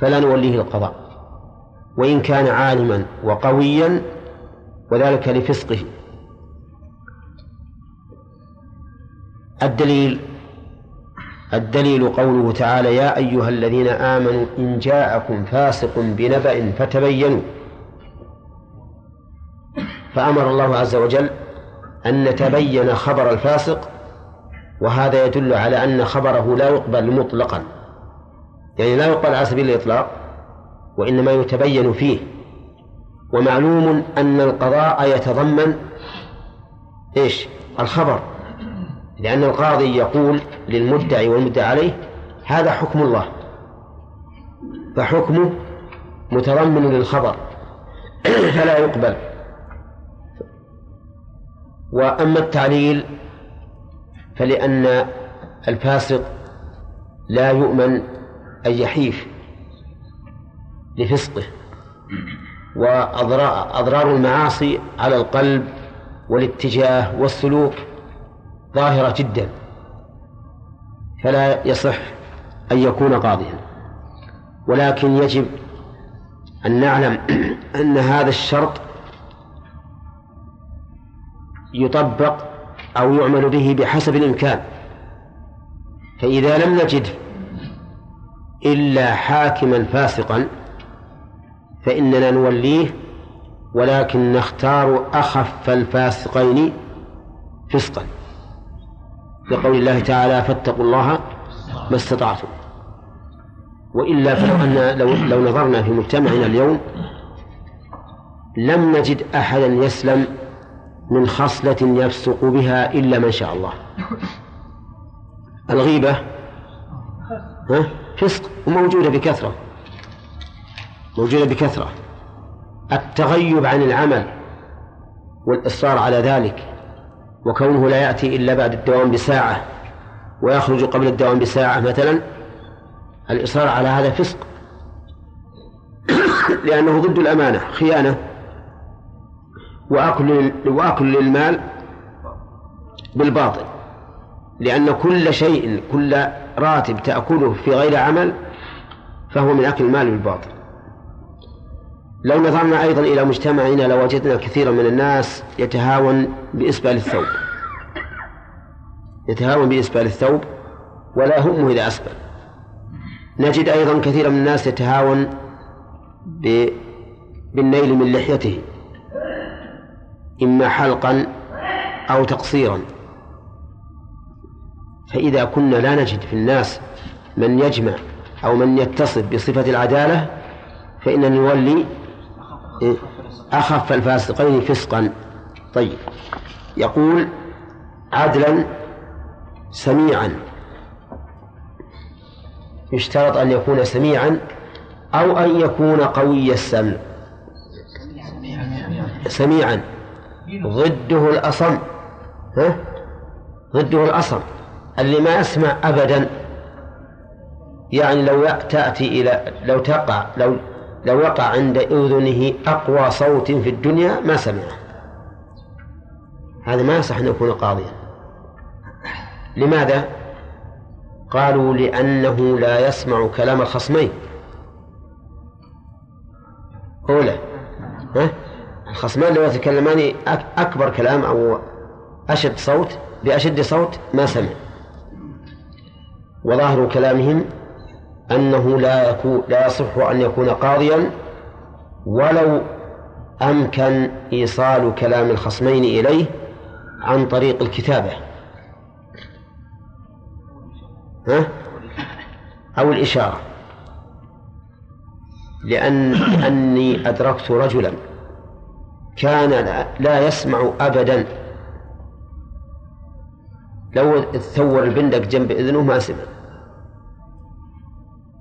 فلا نوليه القضاء. وإن كان عالما وقويا وذلك لفسقه. الدليل الدليل قوله تعالى يا أيها الذين آمنوا إن جاءكم فاسق بنبأ فتبينوا. فأمر الله عز وجل أن نتبين خبر الفاسق وهذا يدل على أن خبره لا يقبل مطلقا. يعني لا يقبل على سبيل الإطلاق وإنما يتبين فيه. ومعلوم أن القضاء يتضمن إيش؟ الخبر. لأن القاضي يقول للمدعي والمدعى عليه هذا حكم الله. فحكمه متضمن للخبر فلا يقبل. وأما التعليل فلأن الفاسق لا يؤمن أن يحيف لفسقه وأضرار المعاصي على القلب والاتجاه والسلوك ظاهرة جدا فلا يصح أن يكون قاضيا. ولكن يجب أن نعلم أن هذا الشرط يطبق أو يعمل به بحسب الإمكان. فإذا لم نجد إلا حاكما فاسقا فإننا نوليه ولكن نختار أخف الفاسقين فسقا. لقول الله تعالى فاتقوا الله ما استطعتم. وإلا فلو أن لو, لو نظرنا في مجتمعنا اليوم لم نجد أحدا يسلم من خصلة يفسق بها إلا من شاء الله. الغيبة ها؟ فسق وموجودة بكثرة. موجودة بكثرة. التغيب عن العمل والإصرار على ذلك وكونه لا يأتي إلا بعد الدوام بساعة ويخرج قبل الدوام بساعة مثلا الإصرار على هذا فسق. لأنه ضد الأمانة خيانة. وأكل وأكل للمال بالباطل. لأن كل شيء كل راتب تأكله في غير عمل فهو من أكل المال بالباطل. لو نظرنا أيضا إلى مجتمعنا لوجدنا كثيرا من الناس يتهاون بإسبال الثوب. يتهاون بإسبال الثوب ولا همه إذا أسبل. نجد أيضا كثيرا من الناس يتهاون بالنيل من لحيته إما حلقا أو تقصيرا. فإذا كنا لا نجد في الناس من يجمع أو من يتصف بصفة العدالة فإننا نولي أخف الفاسقين فسقا. طيب. يقول عدلا سميعا. يشترط أن يكون سميعا أو أن يكون قوي السمع. سميعا. ضده الأصم. ها؟ ضده الأصم. اللي ما يسمع أبدا. يعني لو تأتي إلى لو تقع لو لو وقع عند أذنه أقوى صوت في الدنيا ما سمعه. هذا ما يصح أن يكون قاضيا. لماذا؟ قالوا لأنه لا يسمع كلام الخصمين. أولى. ها؟ الخصمان لو يتكلمان أكبر كلام أو أشد صوت بأشد صوت ما سمع. وظاهر كلامهم أنه لا يكون لا يصح أن يكون قاضيا ولو أمكن إيصال كلام الخصمين إليه عن طريق الكتابة. ها؟ أو الإشارة. لأن لأني أدركت رجلا كان لا يسمع أبدا. لو تثور البندق جنب إذنه ما سمع.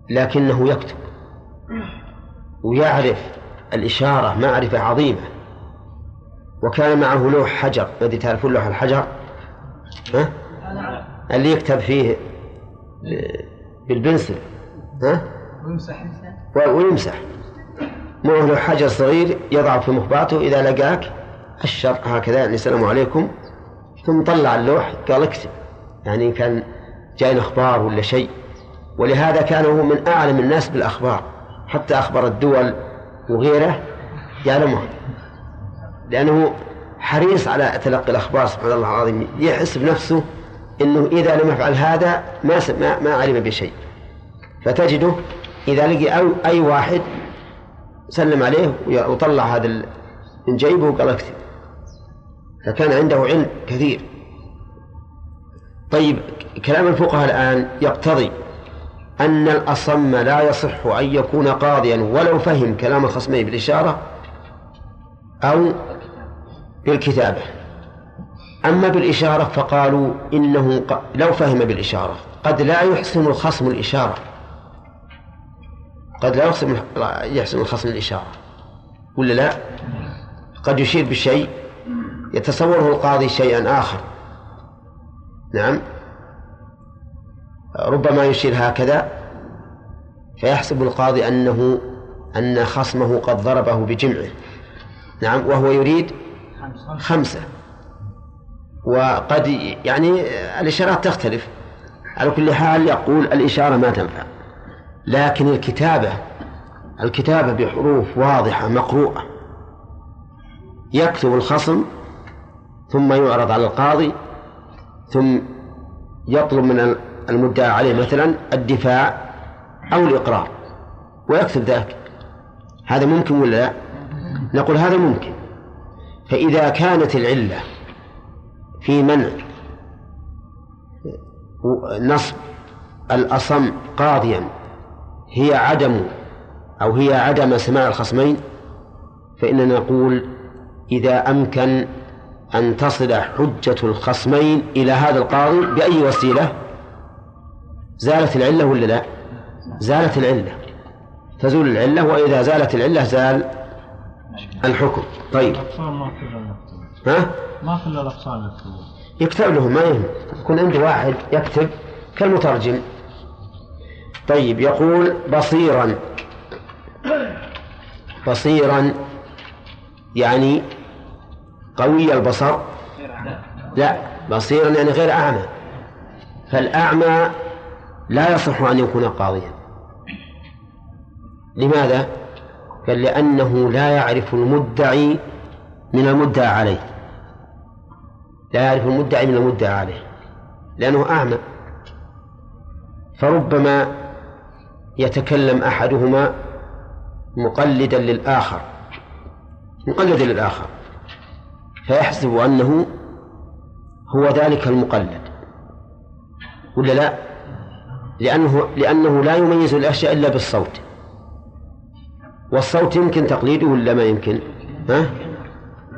لكنه يكتب. ويعرف الإشارة معرفة عظيمة. وكان معه لوح حجر. الذي تعرفون لوح الحجر؟ ها؟ اللي يكتب فيه بالبنسل. ها؟ ويمسح. ويمسح معه لوح حجر صغير يضع في مخباته. إذا لقاك الشر هكذا. يعني السلام عليكم. ثم طلع اللوح قال اكتب. يعني كان جاي أخبار ولا شيء. ولهذا كان هو من أعلم الناس بالأخبار حتى أخبر الدول وغيره يعلمها. لأنه حريص على تلقي الأخبار سبحان الله العظيم. يحس بنفسه أنه إذا لم يفعل هذا ما ما, ما علم بشيء. فتجده إذا لقي أو أي واحد سلم عليه وطلع هذا من جيبه وقال اكتب فكان عنده علم كثير. طيب كلام الفقهاء الآن يقتضي أن الأصم لا يصح أن يكون قاضيا ولو فهم كلام الخصمين بالإشارة أو بالكتابة. أما بالإشارة فقالوا إنه لو فهم بالإشارة. قد لا يحسن الخصم الإشارة. قد لا يحسن يحسن الخصم الإشارة. ولا لا؟ قد يشير بشيء يتصوره القاضي شيئا آخر. نعم؟ ربما يشير هكذا فيحسب القاضي أنه أن خصمه قد ضربه بجمعه. نعم وهو يريد خمسة. وقد يعني الإشارات تختلف. على كل حال يقول الإشارة ما تنفع. لكن الكتابة الكتابة بحروف واضحة مقروءة. يكتب الخصم ثم يعرض على القاضي ثم يطلب من المدعى عليه مثلا الدفاع أو الإقرار ويكتب ذاك هذا ممكن ولا لا؟ نقول هذا ممكن. فإذا كانت العلة في منع نصب الأصم قاضيا هي عدم أو هي عدم سماع الخصمين فإننا نقول إذا أمكن أن تصل حجة الخصمين إلى هذا القاضي بأي وسيلة؟ زالت العلة ولا لا؟ زالت العلة. تزول العلة وإذا زالت العلة زال الحكم. طيب. ها؟ ما كل الأقسام يكتبون. يكتب لهم ما يهم. يكون عنده واحد يكتب كالمترجم. طيب يقول بصيرا. بصيرا يعني قوي البصر؟ لا. بصيرا يعني غير أعمى. فالأعمى لا يصح أن يكون قاضيا. لماذا؟ قال لأنه لا يعرف المدعي من المدعى عليه. لا يعرف المدعي من المدعى عليه. لأنه أعمى. فربما يتكلم أحدهما مقلدا للآخر. مقلدا للآخر. فيحسب أنه هو ذلك المقلد. ولا لا؟ لأنه لأنه لا يميز الأشياء إلا بالصوت والصوت يمكن تقليده ولا ما يمكن؟ ها؟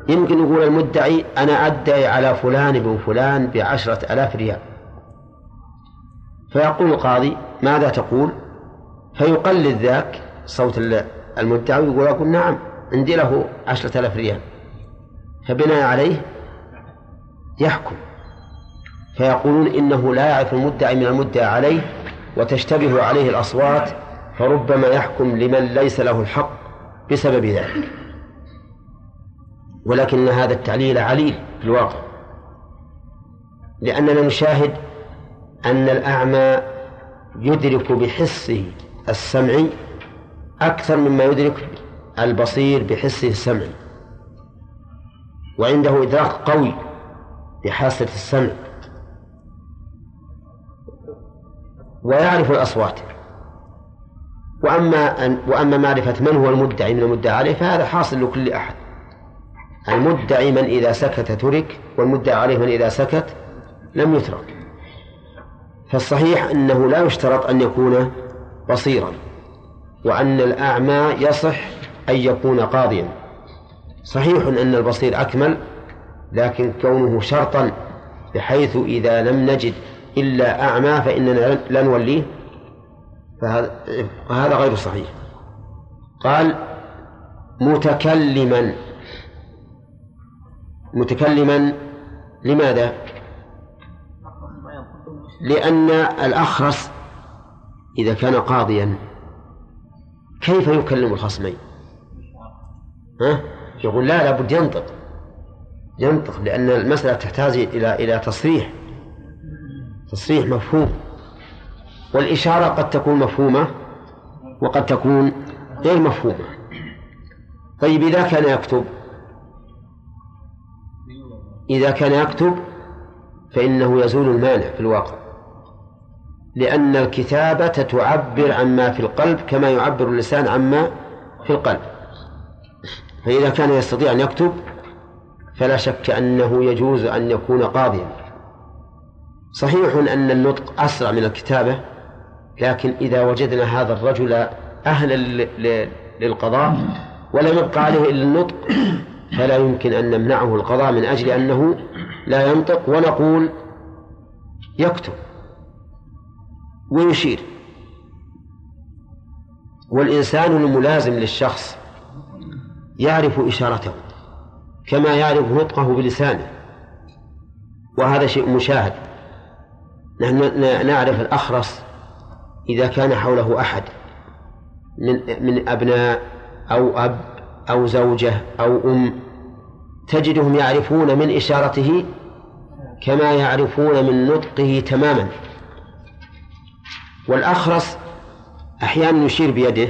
يمكن يقول المدعي أنا أدعي على فلان بن فلان بعشرة آلاف ريال فيقول القاضي ماذا تقول؟ فيقلد ذاك صوت المدعي ويقول أقول نعم عندي له عشرة آلاف ريال فبناء عليه يحكم فيقولون إنه لا يعرف المدعي من المدعى عليه وتشتبه عليه الأصوات فربما يحكم لمن ليس له الحق بسبب ذلك. ولكن هذا التعليل عليل في الواقع. لأننا نشاهد أن الأعمى يدرك بحسه السمعي أكثر مما يدرك البصير بحسه السمعي وعنده إدراك قوي بحاسة السمع. ويعرف الأصوات. وأما أن وأما معرفة من هو المدعي من المدعى عليه فهذا حاصل لكل أحد. المدعي من إذا سكت ترك والمدعى عليه من إذا سكت لم يترك. فالصحيح أنه لا يشترط أن يكون بصيرا وأن الأعمى يصح أن يكون قاضيا. صحيح أن البصير أكمل لكن كونه شرطا بحيث إذا لم نجد إلا أعمى فإننا لا نوليه فهذا غير صحيح قال متكلما متكلما لماذا؟ لأن الأخرس إذا كان قاضيا كيف يكلم الخصمين؟ ها؟ يقول لا لابد ينطق ينطق لأن المسألة تحتاج إلى إلى تصريح تصريح مفهوم. والإشارة قد تكون مفهومة وقد تكون غير مفهومة. طيب إذا كان يكتب إذا كان يكتب فإنه يزول المانع في الواقع. لأن الكتابة تعبر عما في القلب كما يعبر اللسان عما في القلب. فإذا كان يستطيع أن يكتب فلا شك أنه يجوز أن يكون قاضيا. صحيح أن النطق أسرع من الكتابة لكن إذا وجدنا هذا الرجل أهلا للقضاء ولم يبقى عليه إلا النطق فلا يمكن أن نمنعه القضاء من أجل أنه لا ينطق ونقول يكتب ويشير. والإنسان الملازم للشخص يعرف إشارته كما يعرف نطقه بلسانه وهذا شيء مشاهد. نحن نعرف الأخرس إذا كان حوله أحد من من أبناء أو أب أو زوجة أو أم تجدهم يعرفون من إشارته كما يعرفون من نطقه تماما. والأخرس أحيانا يشير بيده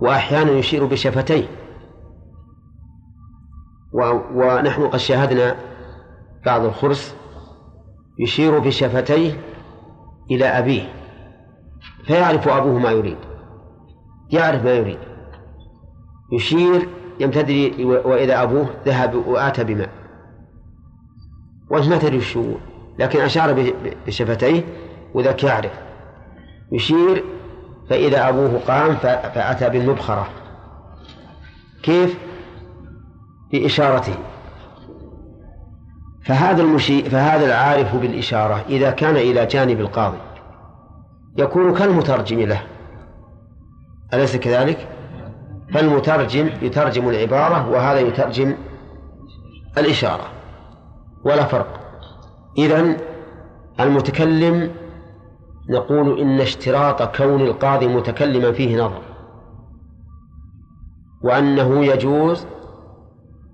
وأحيانا يشير بشفتيه. ونحن قد شاهدنا بعض الخرس يشير بشفتيه إلى أبيه فيعرف أبوه ما يريد يعرف ما يريد. يشير يمتد وإذا أبوه ذهب وآتى بماء. وأنت ما تدري لكن أشار بشفتيه وذاك يعرف. يشير فإذا أبوه قام فأتى بالمبخرة. كيف؟ بإشارته. فهذا المشي فهذا العارف بالإشارة إذا كان إلى جانب القاضي. يكون كالمترجم له. أليس كذلك؟ فالمترجم يترجم العبارة وهذا يترجم الإشارة. ولا فرق. إذن المتكلم نقول إن اشتراط كون القاضي متكلما فيه نظر. وأنه يجوز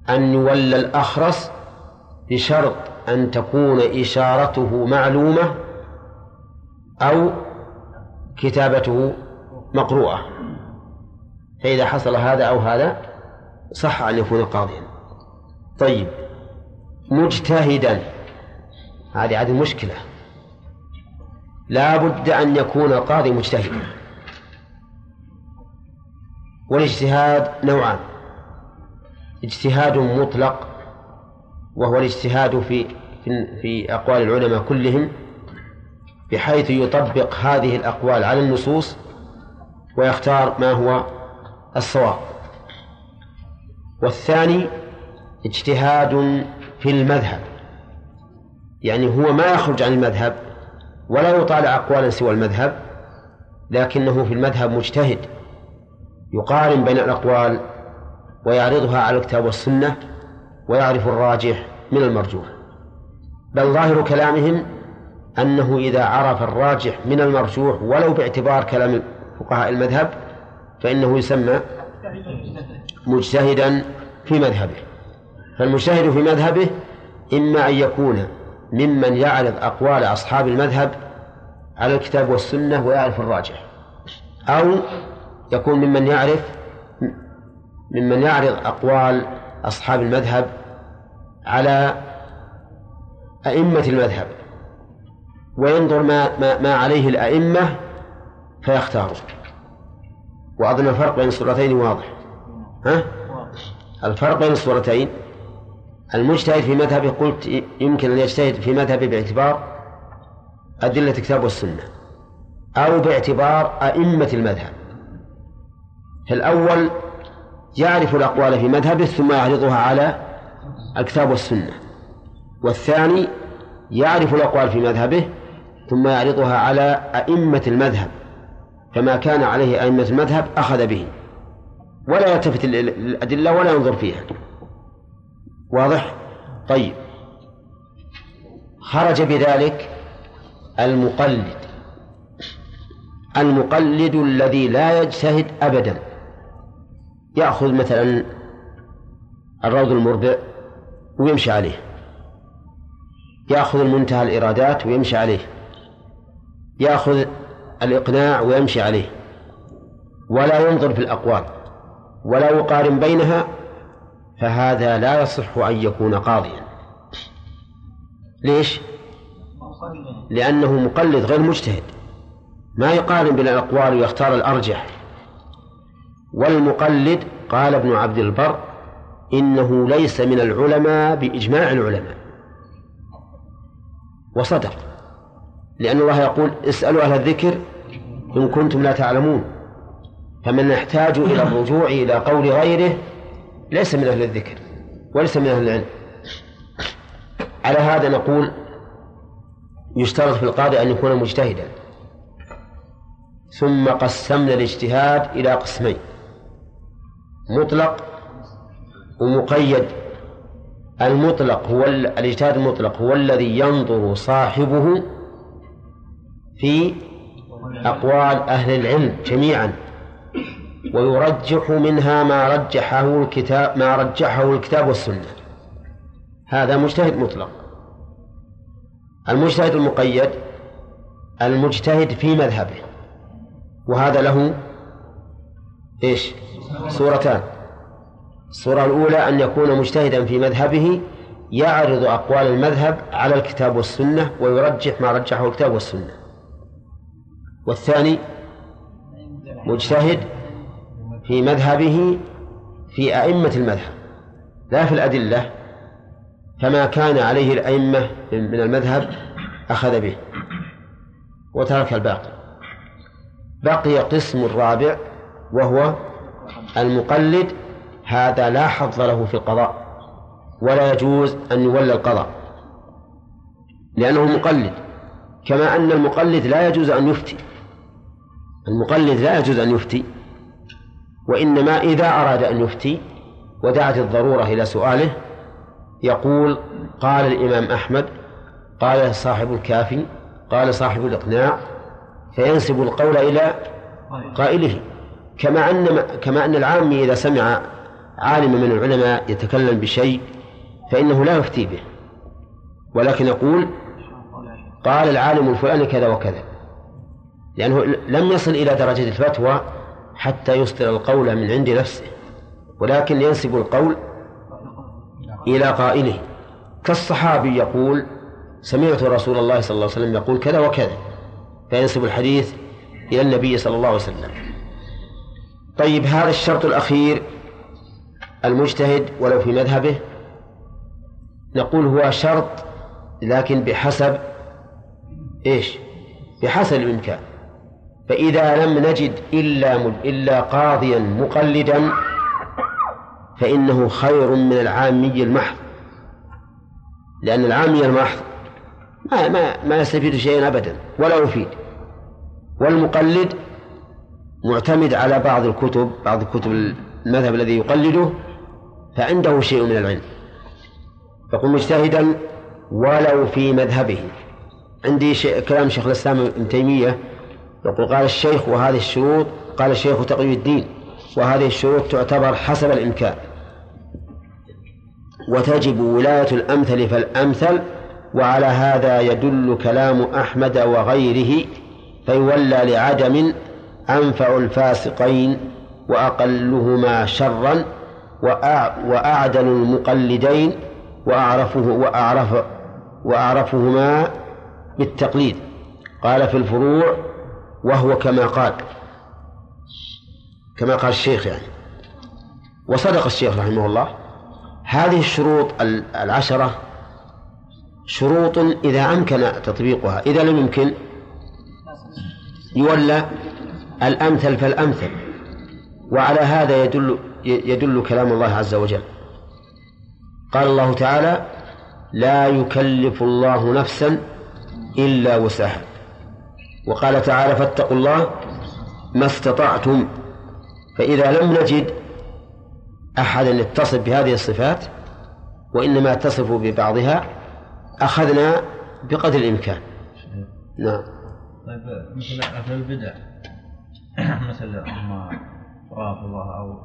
أن يولى الأخرس بشرط أن تكون إشارته معلومة أو كتابته مقروءة. فإذا حصل هذا أو هذا صح أن يكون قاضيا. طيب مجتهدا. هذه هذه مشكلة. لا بد أن يكون القاضي مجتهدا والاجتهاد نوعان. اجتهاد مطلق وهو الاجتهاد في في أقوال العلماء كلهم بحيث يطبق هذه الأقوال على النصوص ويختار ما هو الصواب. والثاني اجتهاد في المذهب يعني هو ما يخرج عن المذهب ولا يطالع أقوالا سوى المذهب لكنه في المذهب مجتهد يقارن بين الأقوال ويعرضها على الكتاب والسنة ويعرف الراجح من المرجوح. بل ظاهر كلامهم أنه إذا عرف الراجح من المرجوح ولو باعتبار كلام فقهاء المذهب فإنه يسمى مجتهدا في مذهبه. فالمجتهد في مذهبه إما أن يكون ممن يعرض أقوال أصحاب المذهب على الكتاب والسنة ويعرف الراجح أو يكون ممن يعرف ممن يعرض أقوال أصحاب المذهب على أئمة المذهب وينظر ما, ما, ما عليه الأئمة فيختاره وأظن الفرق بين الصورتين واضح. ها؟ الفرق بين الصورتين. المجتهد في مذهبه قلت يمكن أن يجتهد في مذهبه باعتبار أدلة الكتاب والسنة أو باعتبار أئمة المذهب. في الأول يعرف الأقوال في مذهبه ثم يعرضها على الكتاب والسنة. والثاني يعرف الأقوال في مذهبه ثم يعرضها على أئمة المذهب فما كان عليه أئمة المذهب أخذ به. ولا يلتفت الأدلة ولا ينظر فيها. واضح؟ طيب. خرج بذلك المقلد. المقلد الذي لا يجتهد أبدا. يأخذ مثلا الروض المربع ويمشي عليه. يأخذ المنتهى الإرادات ويمشي عليه. يأخذ الإقناع ويمشي عليه. ولا ينظر في الأقوال. ولا يقارن بينها فهذا لا يصح أن يكون قاضيا. ليش؟ لأنه مقلد غير مجتهد. ما يقارن بين الأقوال ويختار الأرجح. والمقلد قال ابن عبد البر إنه ليس من العلماء بإجماع العلماء. وصدق لأن الله يقول اسألوا أهل الذكر إن كنتم لا تعلمون. فمن يحتاج إلى الرجوع إلى قول غيره ليس من أهل الذكر وليس من أهل العلم. على هذا نقول يشترط في القاضي أن يكون مجتهدا. ثم قسمنا الاجتهاد إلى قسمين. مطلق ومقيد. المطلق هو الاجتهاد المطلق هو الذي ينظر صاحبه في أقوال أهل العلم جميعا ويرجح منها ما رجحه الكتاب ما رجحه الكتاب والسنة. هذا مجتهد مطلق. المجتهد المقيد المجتهد في مذهبه وهذا له إيش؟ صورتان الصورة الأولى أن يكون مجتهدا في مذهبه يعرض أقوال المذهب على الكتاب والسنة ويرجح ما رجحه الكتاب والسنة. والثاني مجتهد في مذهبه في أئمة المذهب. لا في الأدلة فما كان عليه الأئمة من المذهب أخذ به. وترك الباقي. بقي قسم الرابع وهو المقلد هذا لا حظ له في القضاء ولا يجوز أن يولى القضاء لأنه مقلد كما أن المقلد لا يجوز أن يفتي المقلد لا يجوز أن يفتي وإنما إذا أراد أن يفتي ودعت الضرورة إلى سؤاله يقول قال الإمام أحمد قال صاحب الكافي قال صاحب الإقناع فينسب القول إلى قائله. كما أن كما أن العامي إذا سمع عالما من العلماء يتكلم بشيء فإنه لا يفتي به. ولكن يقول قال العالم الفلاني كذا وكذا. لأنه لم يصل إلى درجة الفتوى حتى يصدر القول من عند نفسه ولكن ينسب القول إلى قائله. كالصحابي يقول سمعت رسول الله صلى الله عليه وسلم يقول كذا وكذا فينسب الحديث إلى النبي صلى الله عليه وسلم. طيب هذا الشرط الأخير المجتهد ولو في مذهبه. نقول هو شرط لكن بحسب إيش؟ بحسب الإمكان. فإذا لم نجد إلا إلا قاضيا مقلدا فإنه خير من العامي المحض. لأن العامي المحض ما ما ما يستفيد شيئا أبدا ولا يفيد. والمقلد معتمد على بعض الكتب بعض كتب المذهب الذي يقلده فعنده شيء من العلم. يقول مجتهدا ولو في مذهبه. عندي شيء كلام شيخ الإسلام ابن تيمية يقول قال الشيخ وهذه الشروط قال الشيخ تقي الدين وهذه الشروط تعتبر حسب الإمكان. وتجب ولاية الأمثل فالأمثل وعلى هذا يدل كلام أحمد وغيره فيولى لعدم أنفع الفاسقين وأقلهما شرا وأعدل المقلدين وأعرفه وأعرف وأعرفهما بالتقليد. قال في الفروع وهو كما قال كما قال الشيخ يعني. وصدق الشيخ رحمه الله. هذه الشروط العشرة شروط إذا أمكن تطبيقها إذا لم يمكن يولى الأمثل فالأمثل. وعلى هذا يدل يدل كلام الله عز وجل. قال الله تعالى لا يكلف الله نفسا إلا وسعها. وقال تعالى فاتقوا الله ما استطعتم. فإذا لم نجد أحدا يتصف بهذه الصفات وإنما تصف ببعضها أخذنا بقدر الإمكان. نعم. طيب مثل أهل البدع. مثل ما الله أو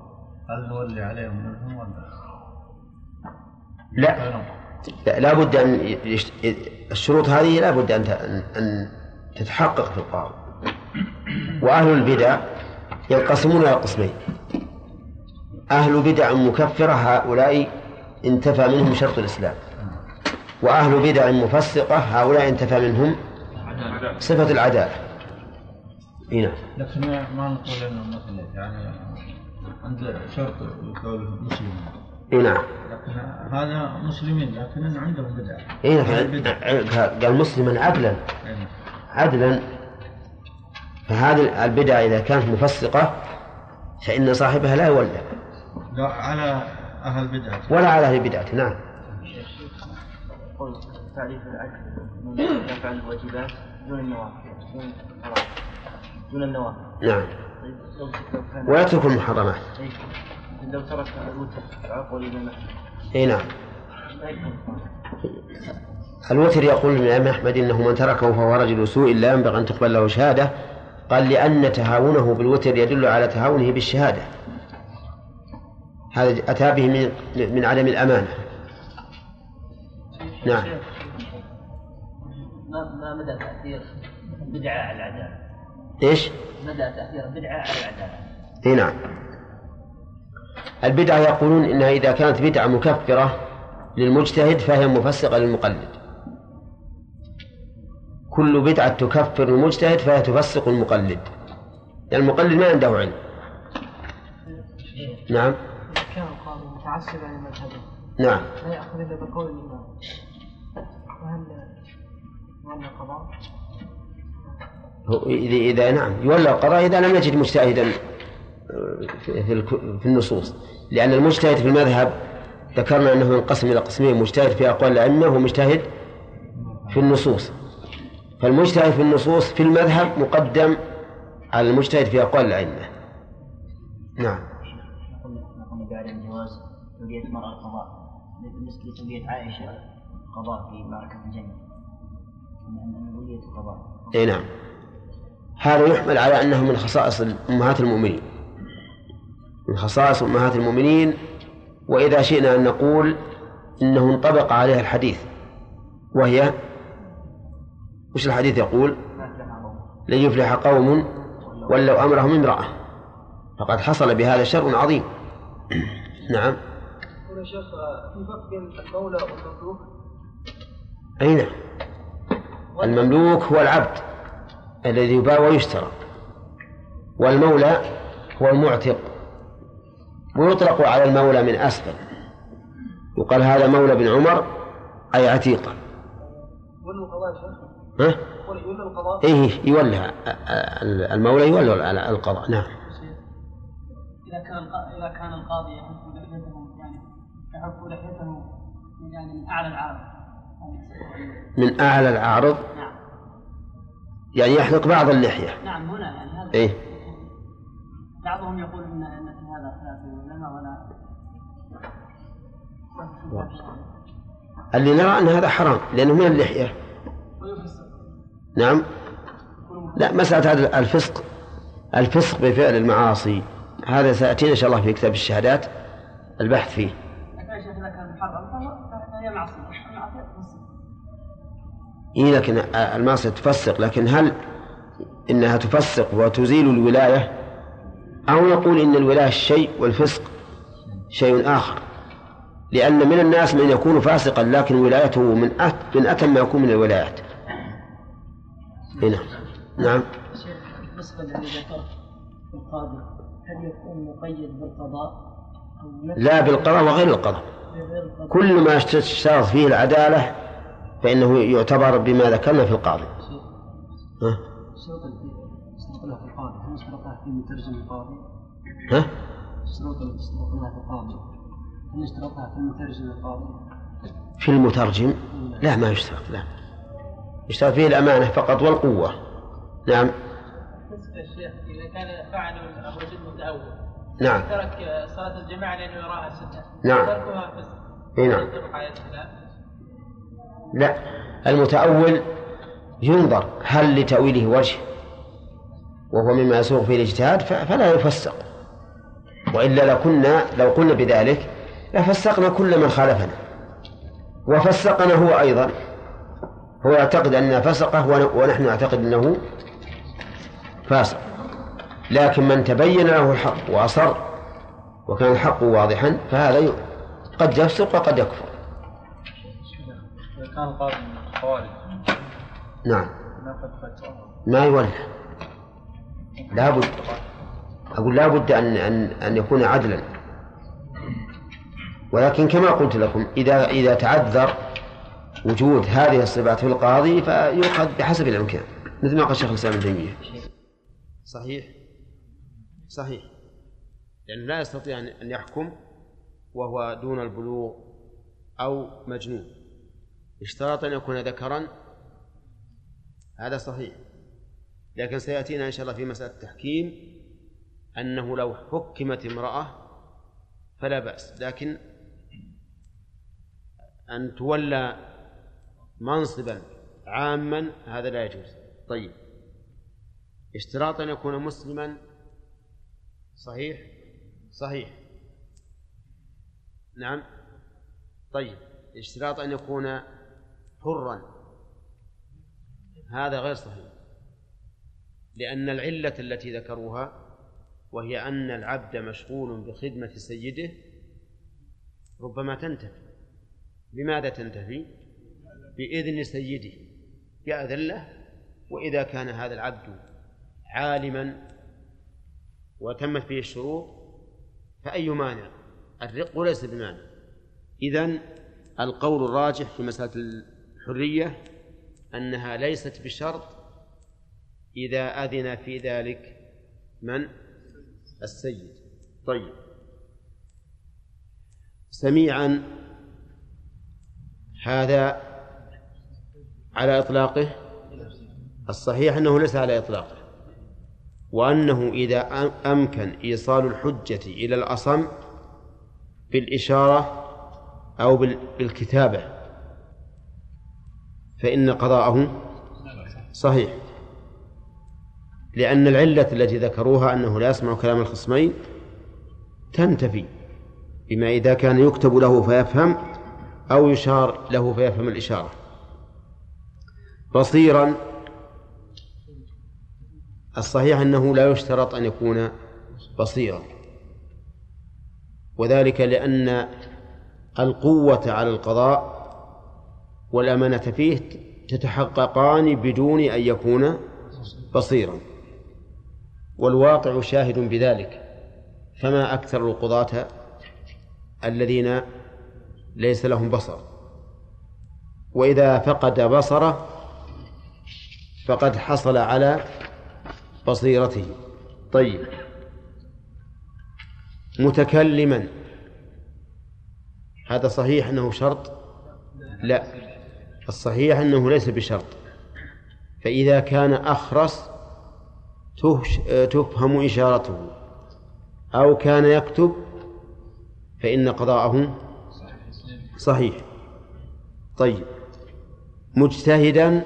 هل نولي عليهم منهم ولا؟ لا. لا, بد أن. الشروط هذه لا بد أن أن تتحقق في القاضي وأهل البدع ينقسمون إلى قسمين. أهل بدع مكفرة هؤلاء انتفى منهم شرط الإسلام. وأهل بدع مفسقة هؤلاء انتفى منهم صفة العدالة. هنا نعم. لكن ما نقول إنه مثلا يعني عند شرط قوله مسلم. نعم. لكن هذا مسلمين لكن عندهم بدع إي نعم. قال مسلما عدلا. نعم. عدلا. فهذه البدع إذا كانت مفسقة فإن صاحبها لا يولى لا على أهل بدعة. ولا على أهل بدعة. نعم. تعريف العدل من يفعل الواجبات دون النوافل دون النوافل نعم. ويترك المحرمات. لو ترك الوتر عقل الإمام اي نعم. الوتر يقول الإمام أحمد إنه من تركه فهو رجل سوء لا ينبغي أن تقبل له شهادة. قال لأن تهاونه بالوتر يدل على تهاونه بالشهادة. هذا أتى به من من عدم الأمانة. نعم. ما مدى تأثير البدعة على العدالة؟ إيش؟ مدى تأثير البدعة على العدالة؟ إي نعم. البدعة يقولون إنها إذا كانت بدعة مكفرة للمجتهد فهي مفسقة للمقلد. كل بدعة تكفر المجتهد فهي تفسق المقلد. يعني المقلد ما عنده علم. نعم. كان القاضي متعصبا لمذهبه نعم. لا يأخذ إلا بقول الإمام. وهل يولى القضاء؟ إذا إذا نعم. يولى القضاء إذا لم يجد مجتهدا في النصوص. لأن المجتهد في المذهب ذكرنا أنه ينقسم إلى قسمين مجتهد في أقوال الأئمة ومجتهد في النصوص. فالمجتهد في النصوص في المذهب مقدم على المجتهد في أقوال الأئمة. نعم. بعدم جواز تولية المرأة القضاء بالنسبة لتولية عائشة قضاء في معركة الجنة أن ولية القضاء أي نعم. هذا يحمل على أنه من خصائص أمهات المؤمنين. من خصائص أمهات المؤمنين وإذا شئنا أن نقول إنه انطبق عليها الحديث وهي وش الحديث يقول؟ لن يفلح قوم ولوا أمرهم امرأة. فقد حصل بهذا شر عظيم. نعم. يا شيخ في فرق بين المولى والمملوك أي نعم. المملوك هو العبد. الذي يباع ويشترى. والمولى هو المعتق. ويطلق على المولى من أسفل. يقال هذا مولى بن عمر أي عتيقا ها؟ إيه يولى. المولى يولى القضاء. نعم. إذا كان إذا كان القاضي يحف لحيته يعني يحف لحيته يعني من أعلى العارض من أعلى العارض نعم. يعني يحلق بعض اللحية. نعم هنا يعني هذا إيه؟ بعضهم يقول ان إن في هذا خلاف العلماء ولا اللي نرى أن هذا حرام لأنه من اللحية. نعم. لا مسألة هذا الفسق الفسق بفعل المعاصي. هذا سيأتينا إن شاء الله في كتاب الشهادات البحث فيه إذا كان محرم فهي معصية إيه لكن المعصية تفسق لكن هل إنها تفسق وتزيل الولاية؟ أو نقول إن الولاية شيء والفسق شيء آخر؟ لأن من الناس من يكون فاسقا لكن ولايته من أت من أتم ما يكون من الولايات. هنا نعم. بالنسبة للذي ذكرت القاضي هل يكون مقيد بالقضاء؟ لا بالقضاء وغير القضاء. كل ما اشترط فيه العدالة فإنه يعتبر بما ذكرنا في القاضي. ها؟ في مترجم القاضي؟ ها؟ الشروط التي اشترطناها في القاضي. هل اشترطها في المترجم القاضي؟ في المترجم؟ لا ما يشترط لا. يشترط فيه الأمانة فقط والقوة. نعم. الشيخ إذا كان فعل الرجل متأول نعم. ترك صلاة الجماعة لأنه يراها سنة نعم. تركها فسق نعم. لا. المتأول ينظر هل لتأويله وجه وهو مما يسوغ فيه الاجتهاد فلا يفسق. وإلا لكنا لو قلنا بذلك لفسقنا كل من خالفنا. وفسقنا هو أيضا. هو يعتقد أننا فسقه ونحن نعتقد أنه فاسق. لكن من تبين له الحق وأصر وكان الحق واضحا فهذا قد يفسق وقد يكفر. كان القاضي من الخوارج. نعم. ما يولى لابد أقول لابد أن أن أن يكون عدلا. ولكن كما قلت لكم إذا إذا تعذر وجود هذه الصفات في القاضي فيؤخذ بحسب الإمكان مثل ما قال شيخ الإسلام ابن تيمية. صحيح. صحيح. لأنه لا يستطيع أن يحكم وهو دون البلوغ أو مجنون. اشترط أن يكون ذكرا. هذا صحيح. لكن سيأتينا إن شاء الله في مسألة التحكيم أنه لو حكمت امرأة فلا بأس. لكن أن تولى منصبا عاما هذا لا يجوز. طيب. اشتراط أن يكون مسلما صحيح؟ صحيح. نعم. طيب. اشتراط أن يكون حرا. هذا غير صحيح. لأن العلة التي ذكروها وهي أن العبد مشغول بخدمة سيده ربما تنتفي. بماذا تنتفي؟ بإذن سيده يأذن له. وإذا كان هذا العبد عالما وتمت به الشروط فأي مانع؟ الرق ليس بمانع. إذن القول الراجح في مسألة الحرية أنها ليست بشرط إذا أذن في ذلك من؟ السيد. طيب. سميعا هذا على إطلاقه؟ الصحيح أنه ليس على إطلاقه. وأنه إذا أمكن إيصال الحجة إلى الأصم بالإشارة أو بالكتابة. فإن قضاءه صحيح. لأن العلة التي ذكروها أنه لا يسمع كلام الخصمين تنتفي بما إذا كان يكتب له فيفهم أو يشار له فيفهم الإشارة. بصيرا الصحيح أنه لا يشترط أن يكون بصيرا. وذلك لأن القوة على القضاء والأمانة فيه تتحققان بدون أن يكون بصيرا. والواقع شاهد بذلك. فما أكثر القضاة الذين ليس لهم بصر. وإذا فقد بصره فقد حصل على بصيرته. طيب. متكلما. هذا صحيح أنه شرط؟ لا. الصحيح أنه ليس بشرط. فإذا كان أخرس تفهم إشارته. أو كان يكتب فإن قضاءه صحيح. طيب. مجتهدا؟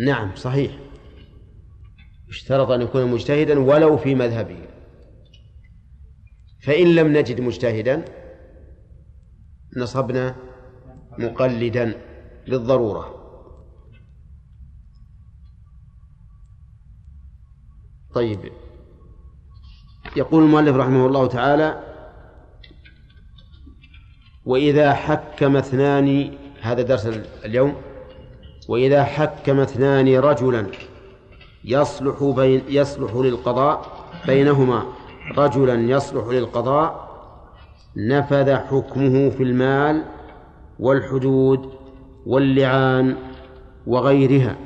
نعم صحيح. اشترط أن يكون مجتهدا ولو في مذهبه. فإن لم نجد مجتهدا نصبنا مقلدا للضرورة. طيب. يقول المؤلف رحمه الله تعالى وإذا حكم اثنان هذا درس اليوم. وإذا حكم اثنان رجلا يصلح بين يصلح للقضاء بينهما. رجلا يصلح للقضاء نفذ حكمه في المال والحدود واللعان وغيرها.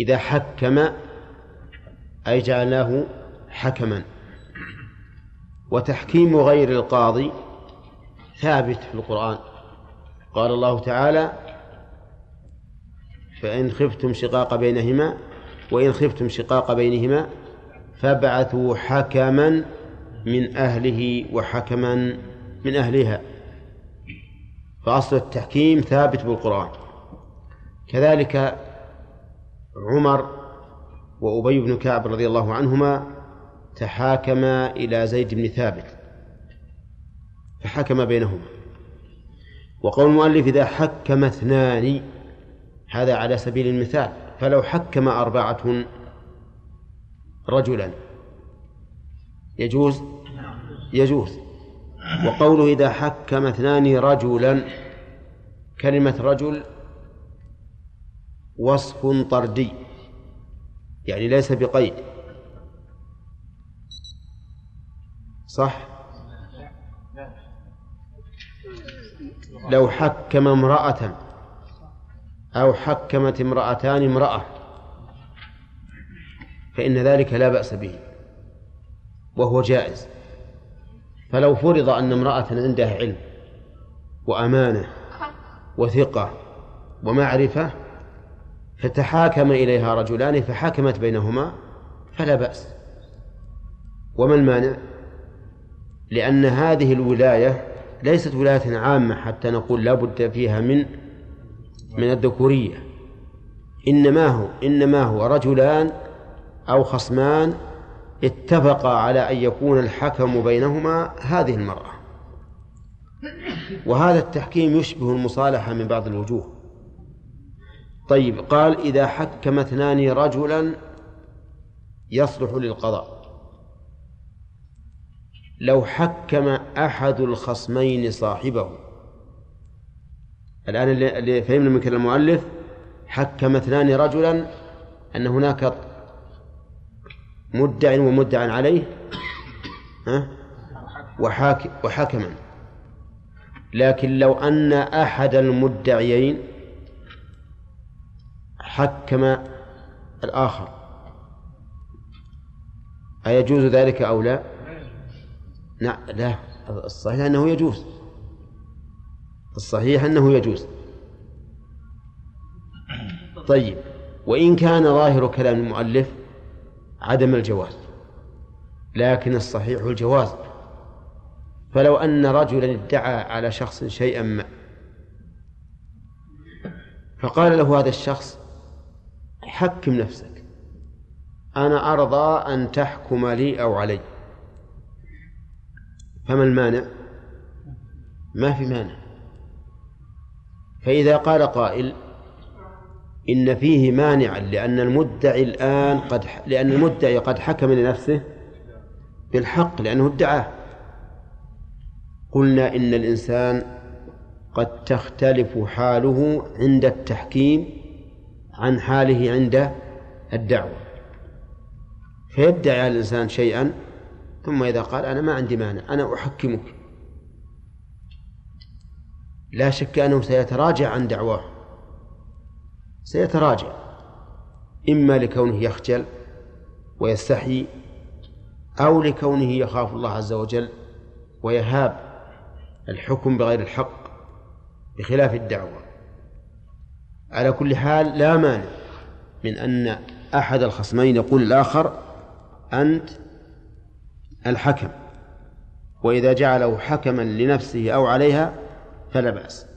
إذا حكم أي جعلناه حكما. وتحكيم غير القاضي ثابت في القرآن. قال الله تعالى فإن خفتم شقاق بينهما وإن خفتم شقاق بينهما فابعثوا حكما من أهله وحكما من أهلها. فأصل التحكيم ثابت بالقرآن. كذلك عمر وأبي بن كعب رضي الله عنهما تحاكما إلى زيد بن ثابت فحكم بينهما. وقول المؤلف إذا حكم اثنان هذا على سبيل المثال فلو حكم أربعة رجلا يجوز يجوز. وقوله إذا حكم اثنان رجلا كلمة رجل وصف طردي يعني ليس بقيد. صح؟ لو حكم امرأة أو حكمت امرأتان امرأة فإن ذلك لا بأس به وهو جائز. فلو فرض أن امرأة عندها علم وأمانة وثقة ومعرفة فتحاكم إليها رجلان فحكمت بينهما فلا بأس وما المانع؟ لأن هذه الولاية ليست ولاية عامة حتى نقول لا بد فيها من من الذكورية إنما هو إنما هو رجلان أو خصمان اتفقا على أن يكون الحكم بينهما هذه المرأة. وهذا التحكيم يشبه المصالحة من بعض الوجوه. طيب قال إذا حكم اثنان رجلا يصلح للقضاء. لو حكم أحد الخصمين صاحبه. الآن اللي فهمنا من كلام المؤلف حكم اثنان رجلا أن هناك مدع ومدع عليه ها؟ وحاك وحكما. لكن لو أن أحد المدعيين حكم الآخر أيجوز ذلك أو لا؟ لا لا. الصحيح أنه يجوز. الصحيح أنه يجوز. طيب وإن كان ظاهر كلام المؤلف عدم الجواز. لكن الصحيح الجواز. فلو أن رجلا ادعى على شخص شيئا ما. فقال له هذا الشخص حكم نفسك. أنا أرضى أن تحكم لي أو علي. فما المانع؟ ما في مانع. فإذا قال قائل إن فيه مانعا لأن المدعي الآن قد لأن المدعي قد حكم لنفسه بالحق لأنه ادعاه. قلنا إن الإنسان قد تختلف حاله عند التحكيم عن حاله عند الدعوة. فيدعي الإنسان شيئا ثم إذا قال أنا ما عندي مانع أنا أحكمك. لا شك أنه سيتراجع عن دعواه. سيتراجع. إما لكونه يخجل ويستحي أو لكونه يخاف الله عز وجل ويهاب الحكم بغير الحق بخلاف الدعوة. على كل حال لا مانع من أن أحد الخصمين يقول الآخر أنت الحكم وإذا جعله حكما لنفسه أو عليها فلا بأس.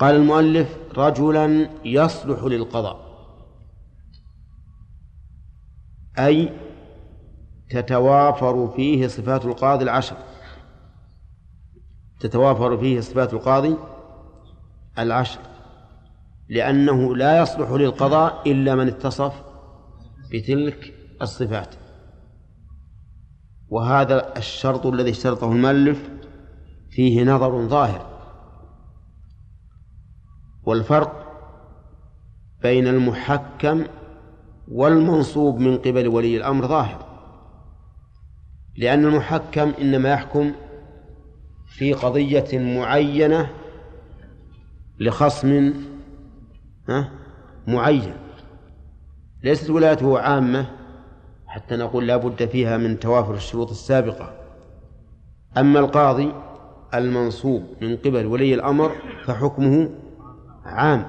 قال المؤلف رجلا يصلح للقضاء. أي تتوافر فيه صفات القاضي العشر. تتوافر فيه صفات القاضي العشر. لأنه لا يصلح للقضاء إلا من اتصف بتلك الصفات. وهذا الشرط الذي اشترطه المؤلف فيه نظر ظاهر. والفرق بين المحكم والمنصوب من قبل ولي الأمر ظاهر لأن المحكم إنما يحكم في قضية معينة لخصم معين ليست ولايته عامة حتى نقول لا بد فيها من توافر الشروط السابقة. أما القاضي المنصوب من قبل ولي الأمر فحكمه عام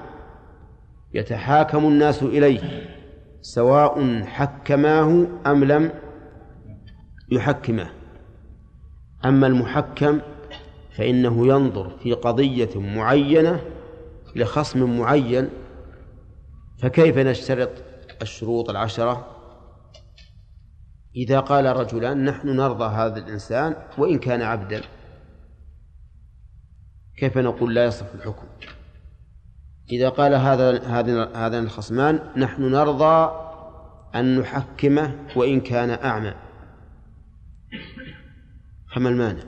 يتحاكم الناس إليه سواء حكماه أم لم يحكمه. أما المحكم فإنه ينظر في قضية معينة لخصم معين فكيف نشترط الشروط العشرة؟ إذا قال رجلان نحن نرضى هذا الإنسان وإن كان عبدا كيف نقول لا يصف الحكم؟ إذا قال هذا هذا هذان الخصمان نحن نرضى أن نحكمه وإن كان أعمى. فما المانع؟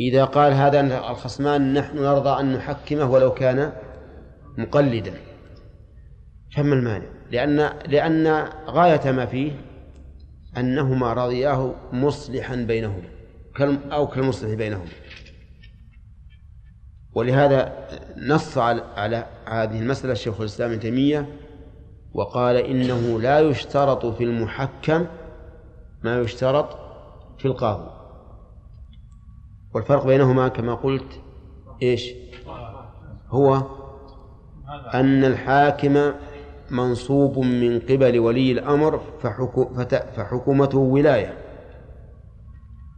إذا قال هذا الخصمان نحن نرضى أن نحكمه ولو كان مقلدا. فما المانع؟ لأن لأن غاية ما فيه أنهما رضياه مصلحا بينهما أو كالمصلح بينهما. ولهذا نص على هذه المسألة الشيخ الإسلام ابن تيمية وقال إنه لا يشترط في المحكم ما يشترط في القاضي. والفرق بينهما كما قلت إيش؟ هو أن الحاكم منصوب من قبل ولي الأمر فحكومته ولاية.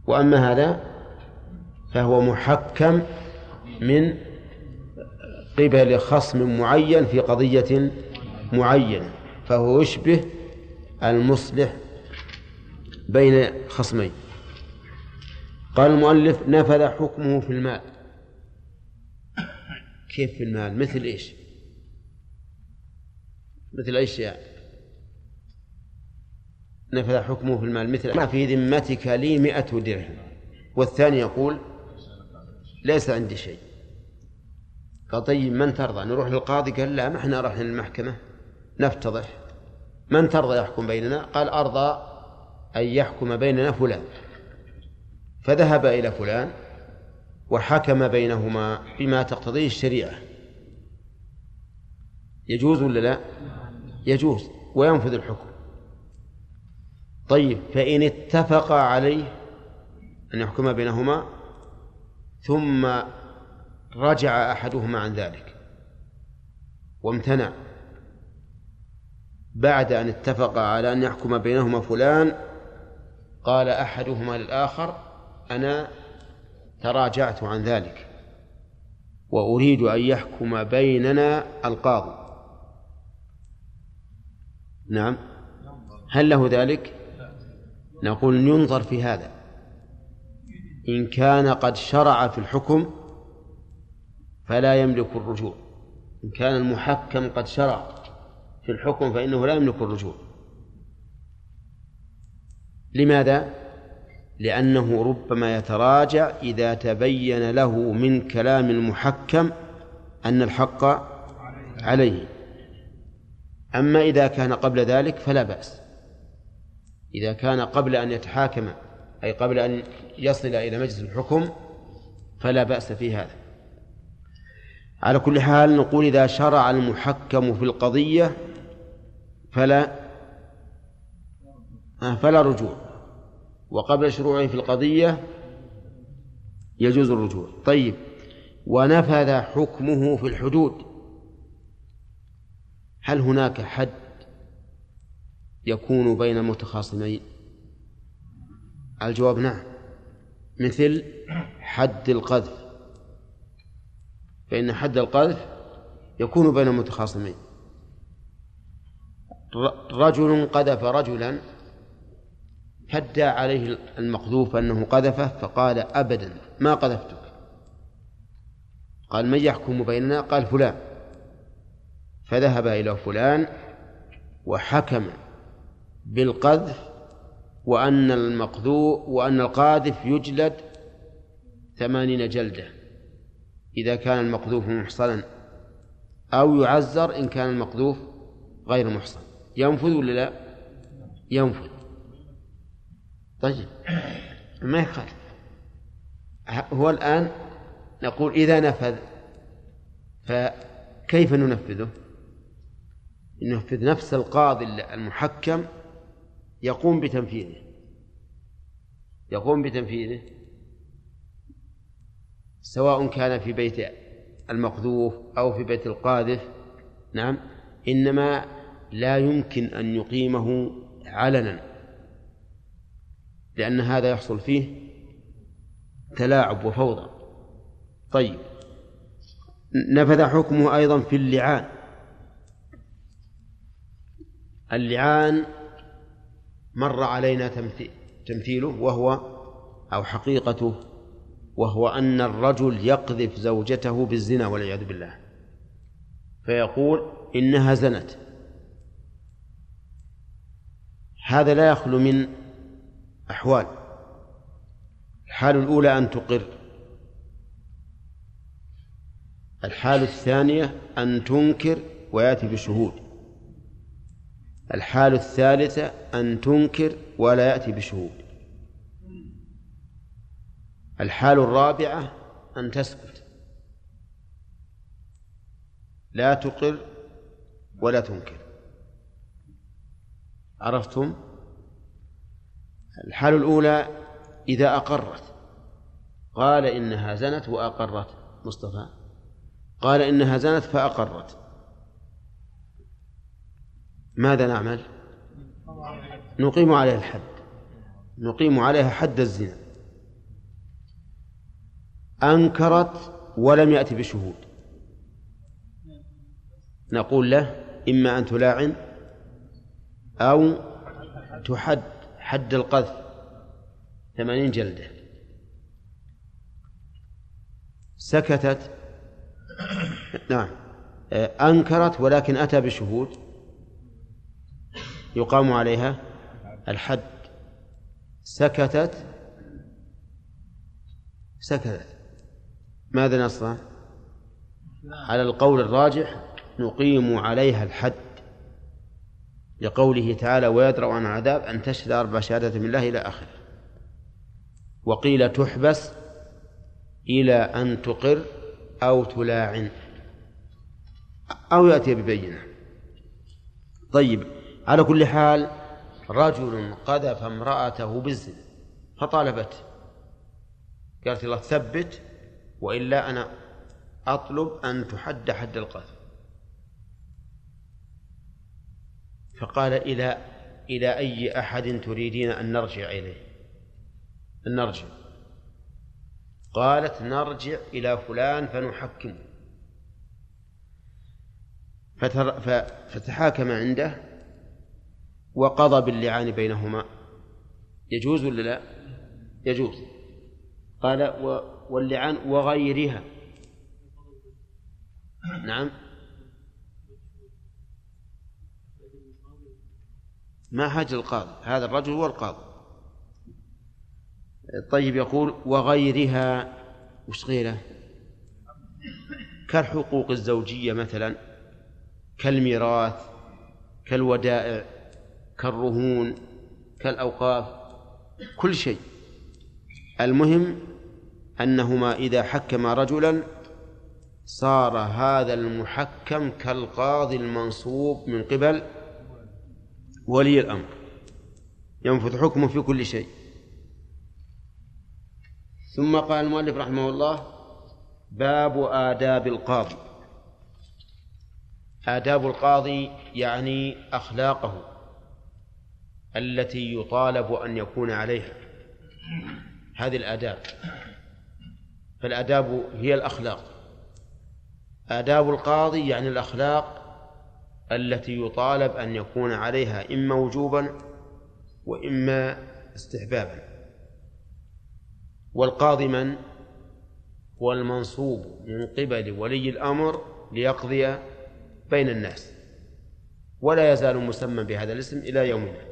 وأما هذا فهو محكم من قبل خصم معين في قضية معينة فهو يشبه المصلح بين خصمين. قال المؤلف نفذ حكمه في المال. كيف في المال؟ مثل إيش؟ مثل اي شيء نفذ حكمه في المال مثل ما في ذمتك لي مئة درهم. والثاني يقول ليس عندي شيء. قال طيب من ترضى؟ نروح للقاضي قال لا ما إحنا رايحين للمحكمة نفتضح. من ترضى يحكم بيننا؟ قال أرضى أن يحكم بيننا فلان. فذهب إلى فلان وحكم بينهما بما تقتضيه الشريعة. يجوز ولا لا؟ يجوز وينفذ الحكم. طيب فإن اتفق عليه أن يحكم بينهما ثم رجع أحدهما عن ذلك وامتنع بعد أن اتفق على أن يحكم بينهما فلان قال أحدهما للآخر أنا تراجعت عن ذلك وأريد أن يحكم بيننا القاضي. نعم. هل له ذلك؟ نقول ينظر في هذا. إن كان قد شرع في الحكم فلا يملك الرجوع. إن كان المحكم قد شرع في الحكم فإنه لا يملك الرجوع. لماذا؟ لأنه ربما يتراجع إذا تبين له من كلام المحكم أن الحق عليه. أما إذا كان قبل ذلك فلا بأس. إذا كان قبل أن يتحاكم أي قبل أن يصل إلى مجلس الحكم فلا بأس في هذا. على كل حال نقول إذا شرع المحكم في القضية فلا فلا رجوع. وقبل شروعه في القضية يجوز الرجوع. طيب ونفذ حكمه في الحدود. هل هناك حد يكون بين المتخاصمين؟ الجواب نعم. مثل حد القذف. فإن حد القذف يكون بين المتخاصمين. رجل قذف رجلا فدى عليه المقذوف أنه قذفه فقال أبدا ما قذفتك؟ قال من يحكم بيننا؟ قال فلان. فذهب إلى فلان وحكم بالقذف وأن المقذوف وأن القاذف يجلد ثمانين جلدة. إذا كان المقذوف محصنا؟ أو يعزر إن كان المقذوف غير محصن. ينفذ ولا لا؟ ينفذ. طيب. ما يخالف هو الآن نقول إذا نفذ فكيف ننفذه؟ ننفذ نفس القاضي المحكم يقوم بتنفيذه. يقوم بتنفيذه. سواء كان في بيت المقذوف أو في بيت القاذف نعم إنما لا يمكن أن يقيمه علنا لأن هذا يحصل فيه تلاعب وفوضى. طيب نفذ حكمه أيضا في اللعان. اللعان مر علينا تمثيله وهو أو حقيقته وهو أن الرجل يقذف زوجته بالزنا والعياذ بالله. فيقول إنها زنت. هذا لا يخلو من أحوال. الحال الأولى أن تقر. الحال الثانية أن تنكر ويأتي بشهود. الحال الثالثة أن تنكر ولا يأتي بشهود. الحال الرابعة أن تسكت. لا تقر ولا تنكر. عرفتم؟ الحال الأولى إذا أقرت. قال إنها زنت وأقرت. مصطفى؟ قال إنها زنت فأقرت. ماذا نعمل؟ نقيم عليها الحد. نقيم عليها حد الزنا. أنكرت ولم يأتي بشهود. نقول له إما أن تلاعن أو تحد حد القذف ثمانين جلدة. سكتت. نعم. أنكرت ولكن أتى بشهود. يقام عليها الحد. سكتت. سكتت. ماذا نصنع؟ على القول الراجح نقيم عليها الحد لقوله تعالى ويدرأ عن عذاب أن تشهد أربع شهادة من الله إلى آخره. وقيل تحبس إلى أن تقر أو تلاعن أو يأتي ببينة. طيب على كل حال رجل قذف امرأته بالزنا فطالبته. قالت الله ثبت وإلا أنا أطلب أن تحد حد القذف. فقال إلى إلى أي أحد تريدين أن نرجع إليه؟ أن نرجع. قالت نرجع إلى فلان فنحكمه. فتحاكم عنده وقضى باللعان بينهما. يجوز ولا لا؟ يجوز. قال واللعان وغيرها. نعم. ما حاجة القاضي؟ هذا الرجل هو القاضي. طيب يقول وغيرها. وش غيره؟ كالحقوق الزوجية مثلا كالميراث كالودائع كالرهون كالأوقاف كل شيء. المهم أنهما إذا حكما رجلا صار هذا المحكم كالقاضي المنصوب من قبل ولي الأمر. ينفذ حكمه في كل شيء. ثم قال المؤلف رحمه الله باب آداب القاضي. آداب القاضي يعني أخلاقه التي يطالب أن يكون عليها. هذه الآداب. فالآداب هي الأخلاق. آداب القاضي يعني الأخلاق التي يطالب أن يكون عليها إما وجوبا وإما استحبابا. والقاضي من؟ هو المنصوب من قبل ولي الأمر ليقضي بين الناس. ولا يزال مسمى بهذا الاسم إلى يومنا.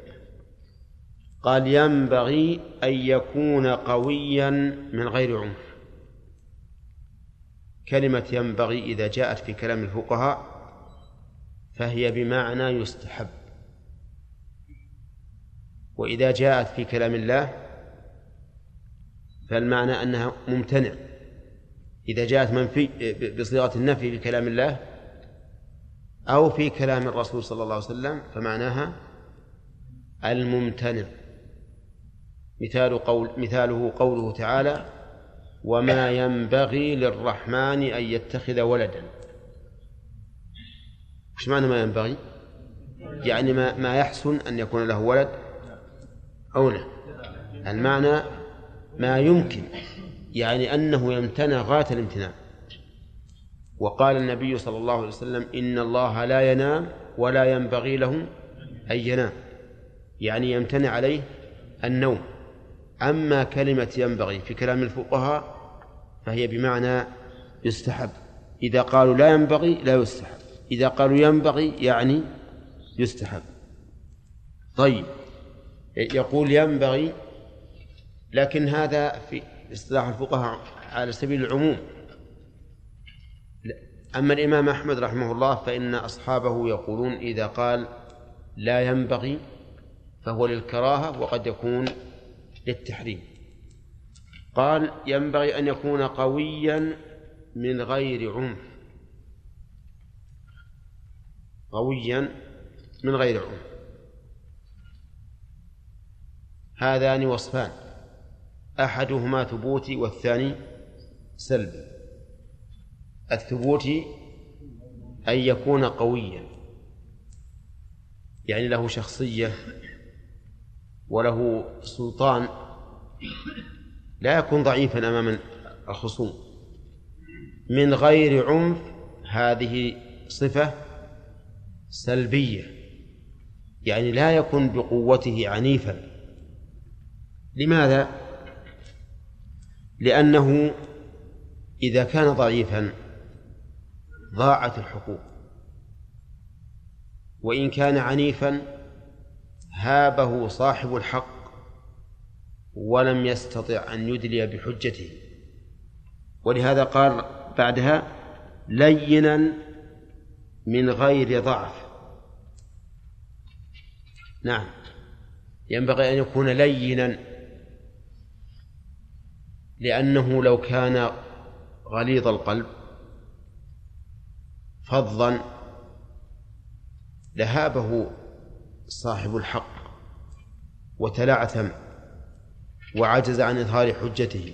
قال ينبغي أن يكون قويا من غير عنف كلمة ينبغي إذا جاءت في كلام الفقهاء فهي بمعنى يستحب. وإذا جاءت في كلام الله فالمعنى أنها ممتنع. إذا جاءت منفي بصيغة النفي في كلام الله أو في كلام الرسول صلى الله عليه وسلم فمعناها الممتنع. مثال قول مثاله قوله تعالى وما ينبغي للرحمن أن يتخذ ولدا. وش معنى ما ينبغي؟ يعني ما, ما يحسن أن يكون له ولد أو لا. المعنى ما يمكن يعني أنه يمتنع غاية الامتناع. وقال النبي صلى الله عليه وسلم إن الله لا ينام ولا ينبغي له أن ينام يعني يمتنع عليه النوم. أما كلمة ينبغي في كلام الفقهاء فهي بمعنى يستحب. إذا قالوا لا ينبغي لا يستحب. إذا قالوا ينبغي يعني يستحب. طيب يقول ينبغي لكن هذا في اصطلاح الفقهاء على سبيل العموم. أما الإمام أحمد رحمه الله فإن أصحابه يقولون إذا قال لا ينبغي فهو للكراهة وقد يكون للتحريم. قال ينبغي أن يكون قويا من غير عنف. قويا من غير عنف. هذان وصفان أحدهما ثبوتي والثاني سلبي. الثبوتي أن يكون قويا يعني له شخصية وله سلطان لا يكون ضعيفا أمام الخصوم من غير عنف هذه صفة سلبية يعني لا يكون بقوته عنيفا لماذا؟ لأنه إذا كان ضعيفا ضاعت الحقوق وإن كان عنيفا هابه صاحب الحق ولم يستطع أن يدلي بحجته. ولهذا قال بعدها لينا من غير ضعف. نعم. ينبغي أن يكون لينا لأنه لو كان غليظ القلب فظا لهابه صاحب الحق وتلعثم وعجز عن إظهار حجته.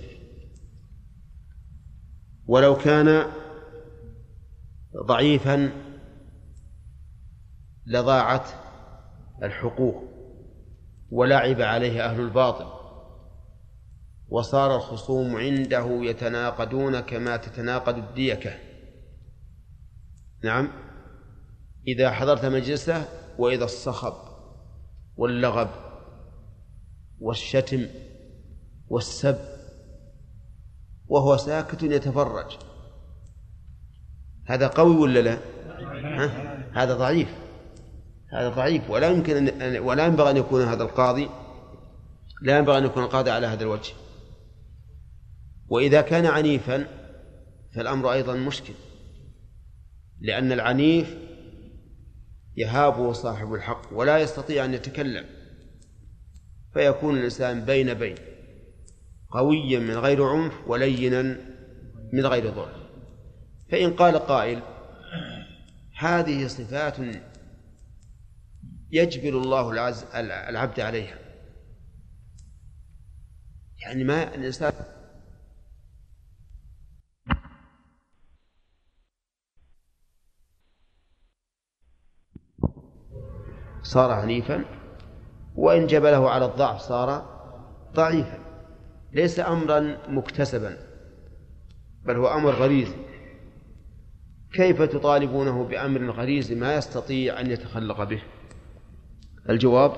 ولو كان ضعيفا لضاعت الحقوق ولعب عليه أهل الباطل وصار الخصوم عنده يتناقضون كما تتناقض الديكة. نعم إذا حضرت مجلسه وإذا الصخب. واللغب والشتم والسب وهو ساكت يتفرج. هذا قوي ولا لا؟ ها؟ هذا ضعيف. هذا ضعيف. ولا يمكن أن ولا ينبغي أن يكون هذا القاضي لا ينبغي أن يكون القاضي على هذا الوجه. وإذا كان عنيفا فالأمر أيضا مشكل لأن العنيف يهابه صاحب الحق ولا يستطيع أن يتكلم. فيكون الإنسان بين بين قويا من غير عنف ولينا من غير ضعف فإن قال قائل هذه صفات يجبر الله العز العبد عليها. يعني ما الإنسان صار عنيفا وإن جبله على الضعف صار ضعيفا ليس أمرا مكتسبا بل هو أمر غريزي كيف تطالبونه بأمر غريزي ما يستطيع أن يتخلق به الجواب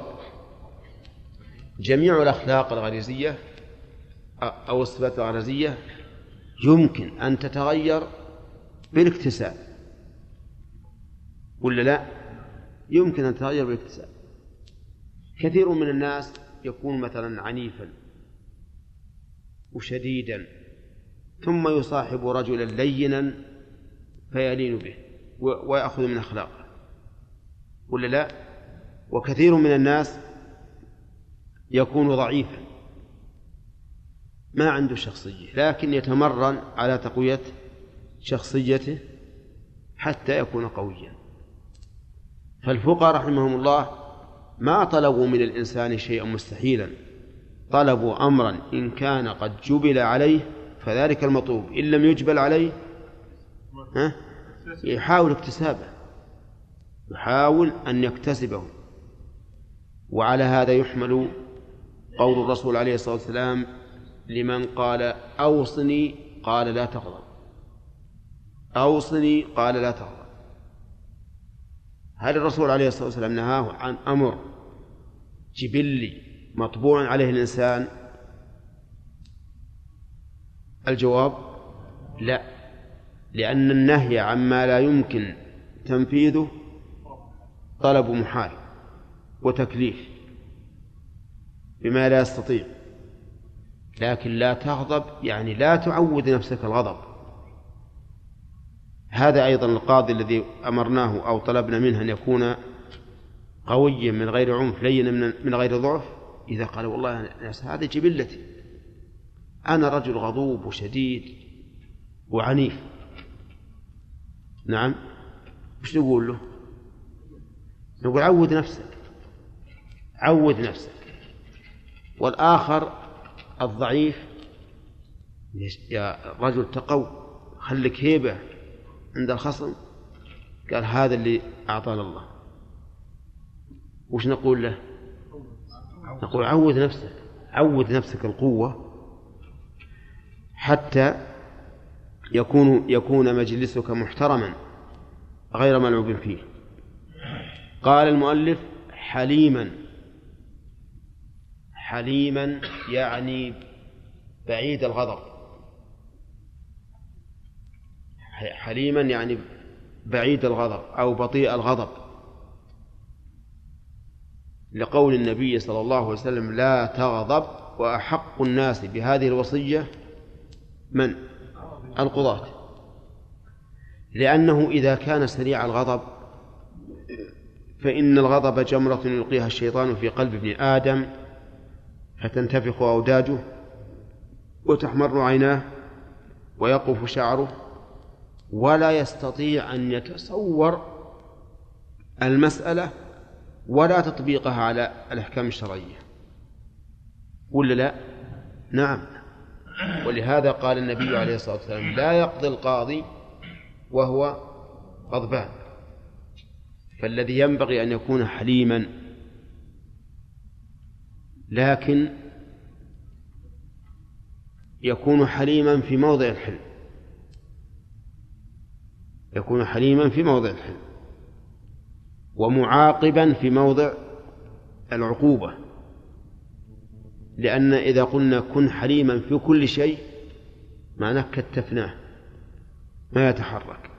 جميع الأخلاق الغريزية أو الصفات الغريزية يمكن أن تتغير بالاكتساب ولا لا؟ يمكن أن تتغير بالاكتساب كثير من الناس يكون مثلا عنيفا وشديدا ثم يصاحب رجلا لينا فيلين به ويأخذ من أخلاقه. ولا لا؟ وكثير من الناس يكون ضعيفا ما عنده شخصية لكن يتمرن على تقوية شخصيته حتى يكون قويا. فالفقهاء رحمهم الله ما طلبوا من الإنسان شيئا مستحيلا. طلبوا أمرا إن كان قد جبل عليه فذلك المطلوب. إن لم يجبل عليه ها؟ يحاول اكتسابه يحاول أن يكتسبه. وعلى هذا يحمل قول الرسول عليه الصلاة والسلام لمن قال أوصني قال لا تغضب. أوصني قال لا تغضب. هل الرسول عليه الصلاة والسلام نهاه عن أمر جبلي مطبوع عليه الإنسان؟ الجواب لا لأن النهي عما لا يمكن تنفيذه طلب محال وتكليف بما لا يستطيع لكن لا تغضب يعني لا تعود نفسك الغضب. هذا أيضا القاضي الذي أمرناه أو طلبنا منه أن يكون قويا من غير عنف لينا من غير ضعف. إذا قال والله هذه جبلتي. أنا رجل غضوب وشديد وعنيف. نعم. وش نقول له؟ نقول عود نفسك. عود نفسك. والآخر الضعيف يا رجل تقو خلك هيبة. عند الخصم؟ قال هذا اللي أعطانا الله وش نقول له؟ نقول عود نفسك عود نفسك القوة حتى يكون يكون مجلسك محترما غير ملعوب فيه. قال المؤلف حليما حليما يعني بعيد الغضب. حليما يعني بعيد الغضب أو بطيء الغضب لقول النبي صلى الله عليه وسلم لا تغضب وأحق الناس بهذه الوصية من؟ القضاة لأنه إذا كان سريع الغضب فإن الغضب جمرة يلقيها الشيطان في قلب ابن آدم فتنتفخ أوداجه وتحمر عيناه ويقف شعره ولا يستطيع أن يتصور المسألة ولا تطبيقها على الأحكام الشرعية. ولا لا؟ نعم. ولهذا قال النبي عليه الصلاة والسلام لا يقضي القاضي وهو غضبان. فالذي ينبغي أن يكون حليما. لكن يكون حليما في موضع الحلم. يكون حليما في موضع الحلم ومعاقبا في موضع العقوبة. لأن إذا قلنا كن حليما في كل شيء معناه كتفناه ما يتحرك.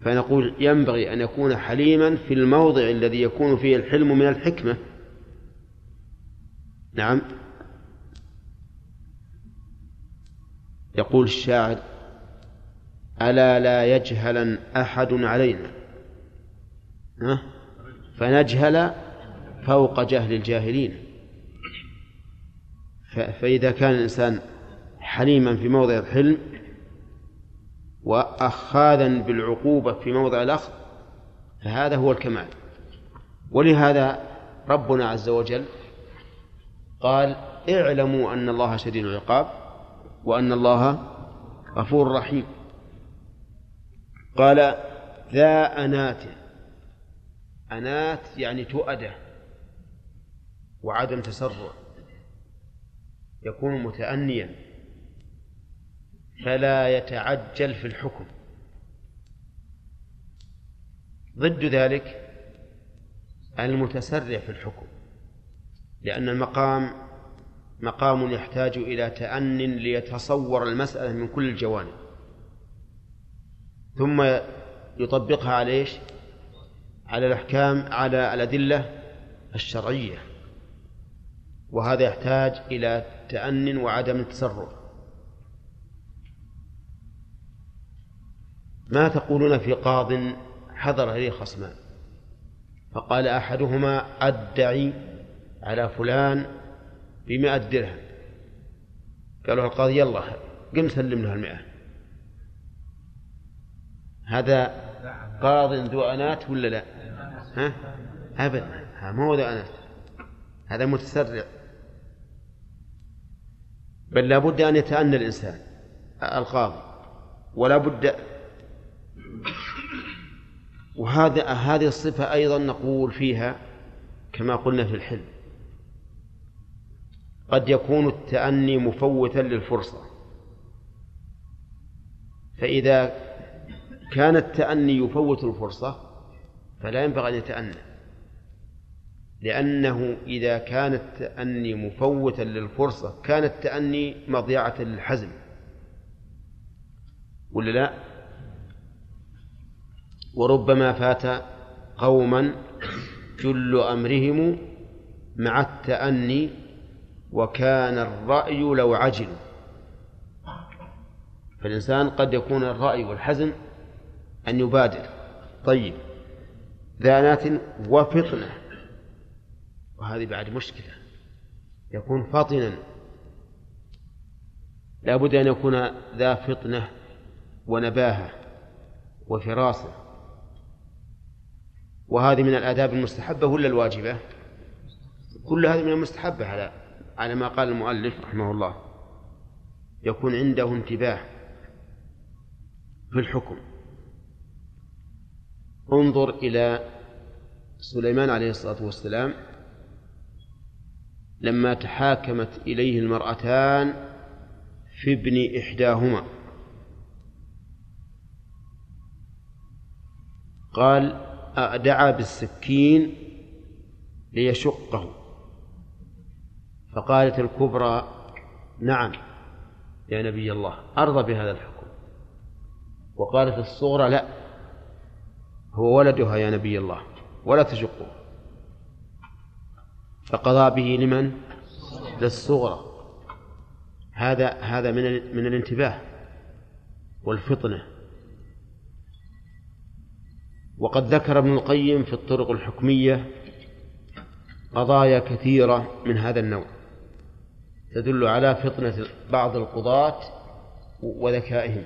فنقول ينبغي أن يكون حليما في الموضع الذي يكون فيه الحلم من الحكمة. نعم. يقول الشاعر ألا لا يجهلن أحد علينا؟ ها؟ فنجهل فوق جهل الجاهلين. فإذا كان الإنسان حليما في موضع الحلم وأخاذا بالعقوبة في موضع الأخذ فهذا هو الكمال. ولهذا ربنا عز وجل قال اعلموا أن الله شديد العقاب وأن الله غفور رحيم. قال ذا أنات. أنات يعني تؤدة وعدم تسرع. يكون متأنيا. فلا يتعجل في الحكم. ضد ذلك المتسرع في الحكم. لأن المقام مقام يحتاج إلى تأن ليتصور المسألة من كل الجوانب. ثم يطبقها على إيش؟ على الأحكام على الأدلة الشرعية. وهذا يحتاج إلى تأن وعدم التسرع. ما تقولون في قاض حضر إليه خصمان؟ فقال أحدهما أدعي على فلان بمئة درهم. قالوا القاضي يلا قم سلم له المئة. هذا قاض ذو أنات ولا لا؟ ها؟ أبدا. ما هو ذو أنات هذا متسرع. بل لا بد أن يتأنى الإنسان القاضي. ولا بد وهذا هذه الصفة أيضا نقول فيها كما قلنا في الحلم. قد يكون التأني مفوتا للفرصة. فإذا كان التأني يفوت الفرصة فلا ينبغي أن يتأنى. لأنه إذا كان التأني مفوتا للفرصة كان التأني مضيعة للحزم. ولا لا؟ وربما فات قوما جل أمرهم مع التأني وكان الرأي لو عجلوا فالإنسان قد يكون الرأي والحزن أن يبادر. طيب. ذانات وفطنة. وهذه بعد مشكلة. يكون فطنا. لا بد أن يكون ذا فطنة ونباهة وفراسة. وهذه من الآداب المستحبة ولا الواجبة؟ كل هذه من المستحبة على على ما قال المؤلف رحمه الله. يكون عنده انتباه في الحكم. انظر إلى سليمان عليه الصلاة والسلام لما تحاكمت إليه المرأتان في ابن إحداهما. قال دعا بالسكين ليشقه. فقالت الكبرى نعم يا نبي الله أرضى بهذا الحكم. وقالت الصغرى لا هو ولدها يا نبي الله ولا تشقه فقضى به لمن؟ للصغرى. هذا هذا من من الانتباه والفطنة. وقد ذكر ابن القيم في الطرق الحكمية قضايا كثيرة من هذا النوع تدل على فطنة بعض القضاة وذكائهم.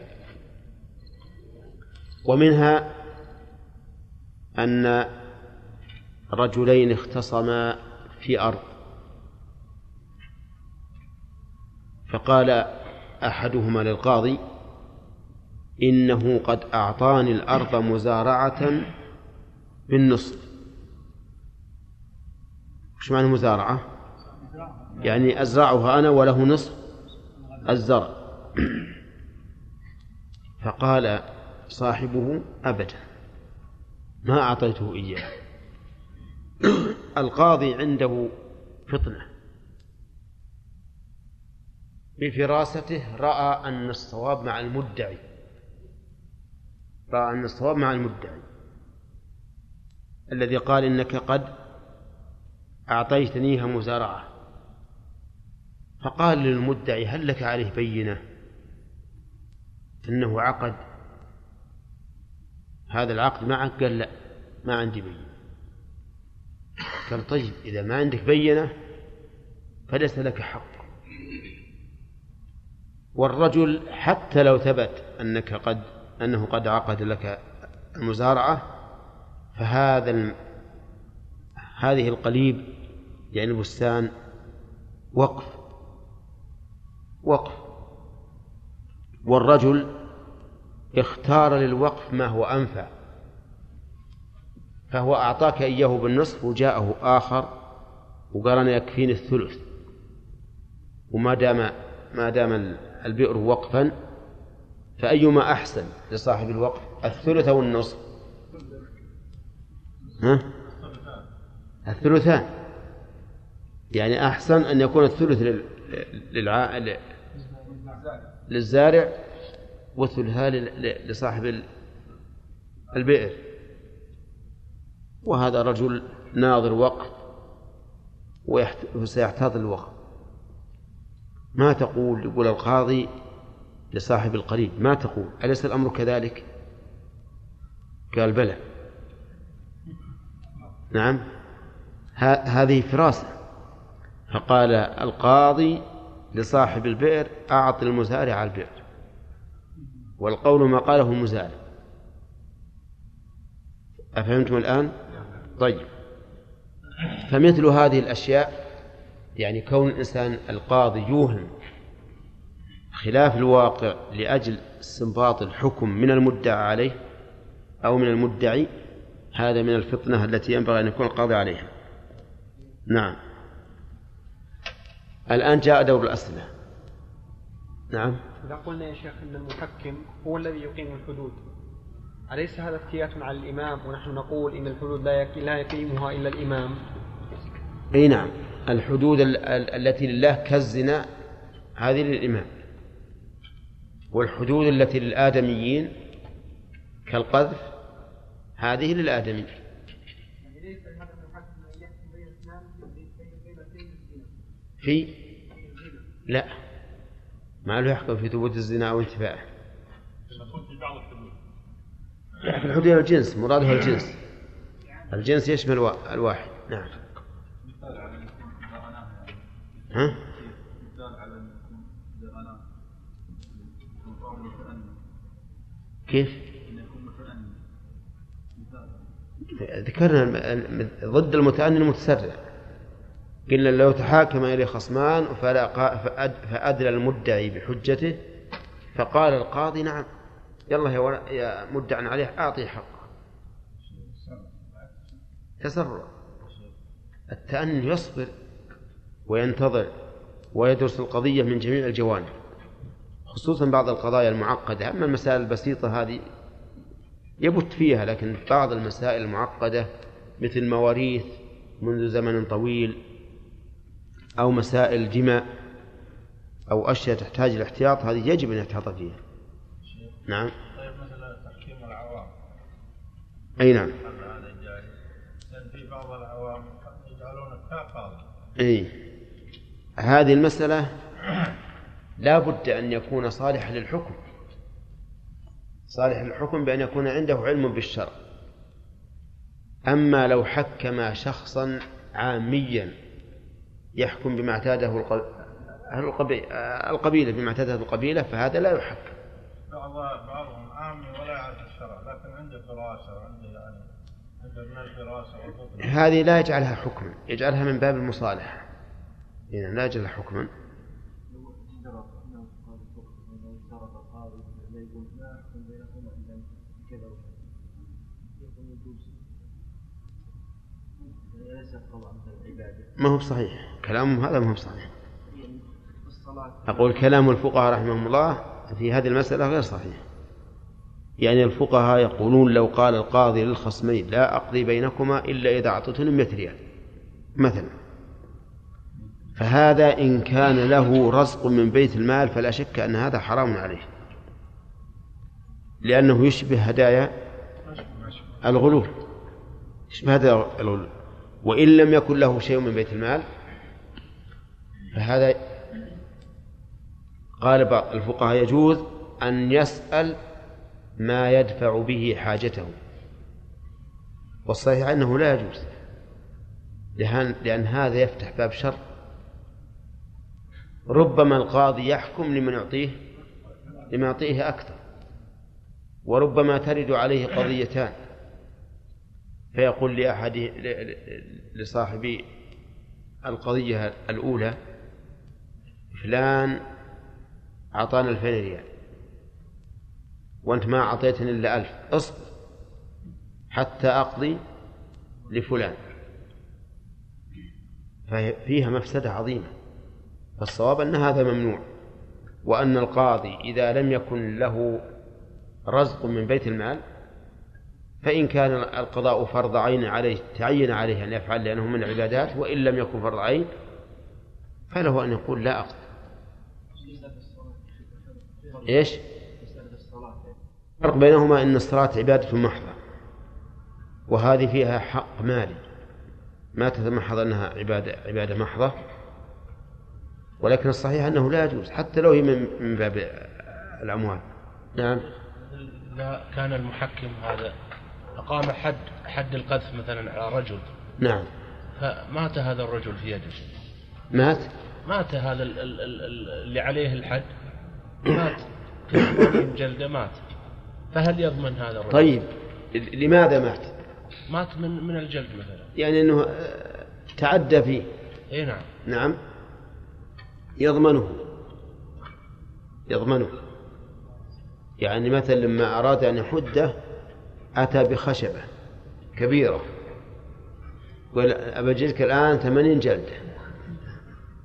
ومنها أن رجلين اختصما في أرض. فقال أحدهما للقاضي إنه قد أعطاني الأرض مزارعة بالنصف. وش معنى مزارعة؟ يعني أزرعها أنا وله نصف الزرع. فقال صاحبه أبدا. ما أعطيته إياه. القاضي عنده فطنة. بفراسته رأى أن الصواب مع المدعي. رأى أن الصواب مع المدعي. الذي قال إنك قد أعطيتنيها مزارعة. فقال للمدعي هل لك عليه بينة؟ أنه عقد هذا العقد معك قال لا ما عندي بينة. قال طيب إذا ما عندك بينة فليس لك حق. والرجل حتى لو ثبت أنك قد أنه قد عقد لك المزارعة فهذا. هذه القليب يعني البستان وقف وقف. والرجل اختار للوقف ما هو أنفع. فهو أعطاك إياه بالنصف وجاءه آخر وقال أنا يكفيني الثلث. وما دام ما دام البئر وقفا فأيما أحسن لصاحب الوقف الثلث أو النصف؟ ها؟ الثلثان. يعني أحسن أن يكون الثلث للع... للزارع وثلثها لصاحب البئر. وهذا رجل ناظر وقف وسيحتاط الوقف ما تقول؟ يقول القاضي لصاحب القريب. ما تقول؟ أليس الأمر كذلك؟ قال بلى. نعم. هذه فراسة. فقال القاضي لصاحب البئر أعط المزارع البئر. والقول ما قاله المزارع أفهمتم الآن؟ طيب. فمثل هذه الأشياء يعني كون الإنسان القاضي يوهم خلاف الواقع لأجل استنباط الحكم من المدعى عليه أو من المدعي هذا من الفطنة التي ينبغي أن يكون القاضي عليها. نعم. الآن جاء دور الأسئلة نعم. إذا قلنا يا شيخ أن المحكم هو الذي يقيم الحدود أليس هذا افتيات على الإمام؟ ونحن نقول إن الحدود لا لا يقيمها إلا الإمام. أي نعم. الحدود ال- ال- التي لله كالزنا هذه للإمام. والحدود التي للآدميين كالقذف هذه للآدمي يعني في؟ لا. ما له يحكم في ثبوت الزنا أو انتفاعه. لا في الحدود الجنس مرادها الجنس. الجنس يشمل وا- الواحد. نعم. ها؟ كيف؟ ذكرنا ضد المتأني المتسرع. قلنا لو تحاكم إليه خصمان فلا فأدلى المدعي بحجته فقال القاضي نعم. يلا يا, ول- يا عليه أعطيه حقه. تسرع. التأني يصبر وينتظر ويدرس القضية من جميع الجوانب خصوصا بعض القضايا المعقدة. أما المسائل البسيطة هذه يبت فيها لكن بعض المسائل المعقدة مثل مواريث منذ زمن طويل أو مسائل جماع أو أشياء تحتاج الاحتياط هذه يجب أن يحتاط فيها. نعم. طيب مثلا تحكيم العوام. أي نعم. هذا في بعض العوام يجعلونك كقاضي أي. هذه المسألة لا بد أن يكون صالحا للحكم. صالح للحكم بأن يكون عنده علم بالشرع. أما لو حكم شخصا عاميا يحكم بما اعتاده أهل القبي- القبيلة بما اعتادته القبيلة فهذا لا يحكم. بعض بعضهم عامي ولا يعرف الشرع لكن عنده فراسة وعنده يعني عنده هذه لا يجعلها حكما يجعلها من باب المصالحة. يعني لا يجعلها حكما. ما هو بصحيح كلامهم هذا ما هو بصحيح أقول كلام الفقهاء رحمهم الله في هذه المسألة غير صحيح. يعني الفقهاء يقولون لو قال القاضي للخصمين لا أقضي بينكما إلا إذا أعطيتني 100 ريال مثلا. فهذا إن كان له رزق من بيت المال فلا شك أن هذا حرام عليه. لأنه يشبه هدايا الغلول يشبه هدايا الغلول. وإن لم يكن له شيء من بيت المال فهذا قال بعض الفقهاء يجوز أن يسأل ما يدفع به حاجته. والصحيح أنه لا يجوز لأن, هذا يفتح باب شر. ربما القاضي يحكم لمن يعطيه لما يعطيه أكثر وربما ترد عليه قضيتان. فيقول لأحد لصاحب القضية الأولى فلان أعطانا ألفين ريال. وأنت ما أعطيتني إلا ألف. اصبر. حتى أقضي لفلان. ففيها مفسدة عظيمة. فالصواب أن هذا ممنوع. وأن القاضي إذا لم يكن له رزق من بيت المال فإن كان القضاء فرض عين عليه تعين عليه أن يفعل لأنه من العبادات وإن لم يكن فرض عين فله أن يقول لا أقضي. إيش؟ الفرق بينهما أن الصلاة عبادة محضة وهذه فيها حق مالي. ما تتمحض أنها عبادة عبادة محضة ولكن الصحيح أنه لا يجوز حتى لو هي من من باب الأموال. نعم. لا كان المحكم هذا أقام حد حد القذف مثلا على رجل. نعم. فمات هذا الرجل في يده. مات؟ مات هذا ال- ال- ال- اللي عليه الحد. مات. 80 جلدة مات. فهل يضمن هذا الرجل؟ طيب لماذا مات؟ مات من من الجلد مثلا. يعني أنه آه، تعدى فيه. إي نعم. نعم. يضمنه. يضمنه. يعني مثلا لما أراد أن يحده أتى بخشبة كبيرة. قال أبجلك الآن ثمانين جلدة.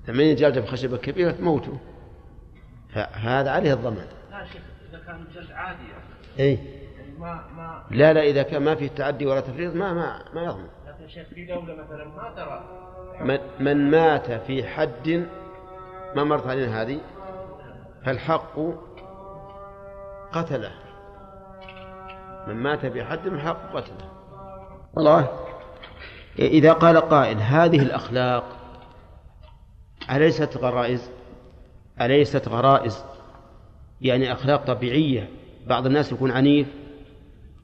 ثمانين جلدة بخشبة كبيرة تموته. فهذا عليه الضمان. كان الجلد عادي يعني ما ما لا لا إذا كان ما فيه تعدي ولا تفريط ما ما ما يضمن. لكن شيخ في دولة مثلا ما ترى. من, من مات في حد ما مرت علينا هذه فالحق قتله. من مات بحد من حق قتله. والله إذا قال قائل هذه الأخلاق أليست غرائز؟ أليست غرائز؟ يعني أخلاق طبيعية. بعض الناس يكون عنيف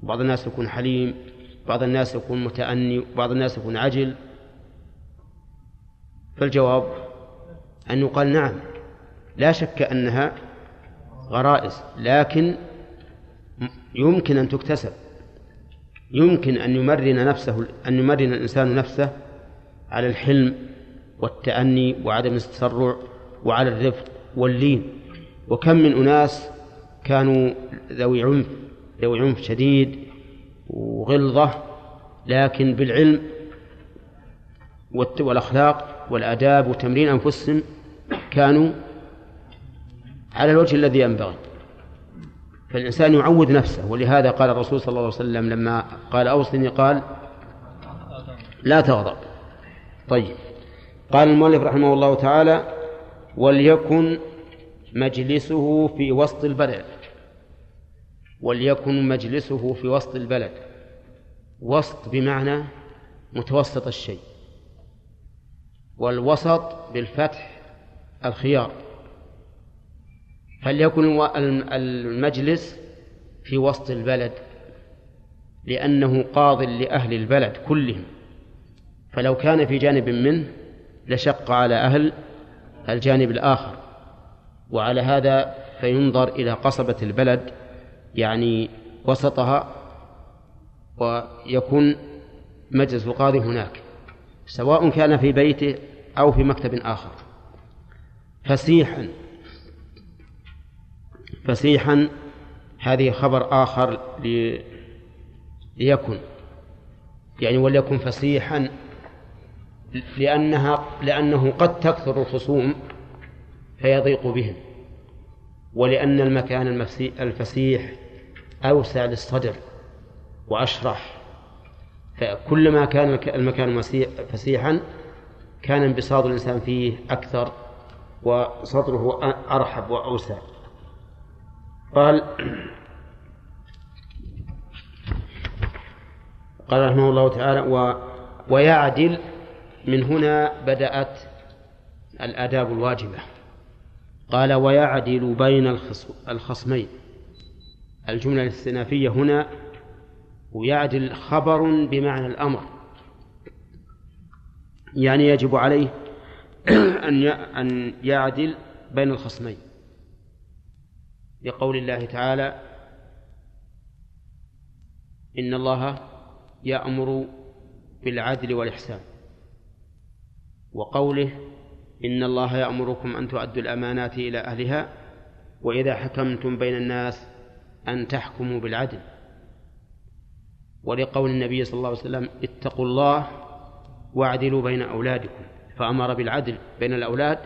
بعض الناس يكون حليم بعض الناس يكون متأني بعض الناس يكون عجل. فالجواب أن يقال نعم لا شك أنها غرائز لكن يمكن أن تكتسب. يمكن أن يمرن نفسه أن يمرن الإنسان نفسه على الحلم والتأني وعدم التسرع وعلى الرفق واللين. وكم من أناس كانوا ذوي عنف ذوي عنف شديد وغلظة لكن بالعلم والأخلاق والآداب وتمرين أنفسهم كانوا على الوجه الذي ينبغي. فالإنسان يعود نفسه ولهذا قال الرسول صلى الله عليه وسلم لما قال أوصني قال لا تغضب. طيب. قال المؤلف رحمه الله تعالى وليكن مجلسه في وسط البلد وليكن مجلسه في وسط البلد. وسط بمعنى متوسط الشيء. والوسط بالفتح الخيار. فليكن المجلس في وسط البلد لأنه قاض لأهل البلد كلهم. فلو كان في جانب منه لشق على أهل الجانب الآخر. وعلى هذا فينظر إلى قصبة البلد يعني وسطها ويكون مجلس القاضي هناك سواء كان في بيته أو في مكتب آخر. فسيحا فسيحا هذه خبر آخر لي ليكن يعني وليكن فسيحا لأنها لأنه قد تكثر الخصوم. فيضيق بهم. ولأن المكان الفسيح أوسع للصدر وأشرح. فكلما كان المكان فسيحا كان انبساط الإنسان فيه أكثر وصدره أرحب وأوسع. قال قال رحمه الله تعالى و ويعدل من هنا بدأت الآداب الواجبة. قال ويعدل بين الخصمين. الجملة الاستئنافية هنا ويعدل خبر بمعنى الأمر. يعني يجب عليه أن أن يعدل بين الخصمين. لقول الله تعالى إن الله يأمر بالعدل والإحسان. وقوله إن الله يأمركم أن تؤدوا الأمانات إلى أهلها وإذا حكمتم بين الناس أن تحكموا بالعدل. ولقول النبي صلى الله عليه وسلم اتقوا الله واعدلوا بين أولادكم فأمر بالعدل بين الأولاد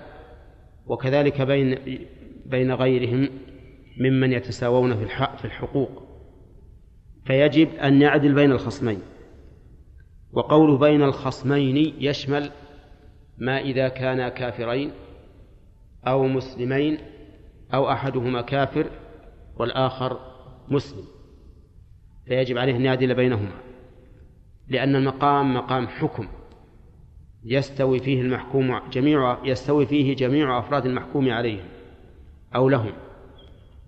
وكذلك بين بين غيرهم ممن يتساوون في الحق في الحقوق. فيجب أن يعدل بين الخصمين. وقوله بين الخصمين يشمل ما إذا كانا كافرين أو مسلمين أو أحدهما كافر والآخر مسلم. فيجب عليه أن يعدل بينهما لأن المقام مقام حكم يستوي فيه المحكوم جميع يستوي فيه جميع أفراد المحكوم عليهم أو لهم.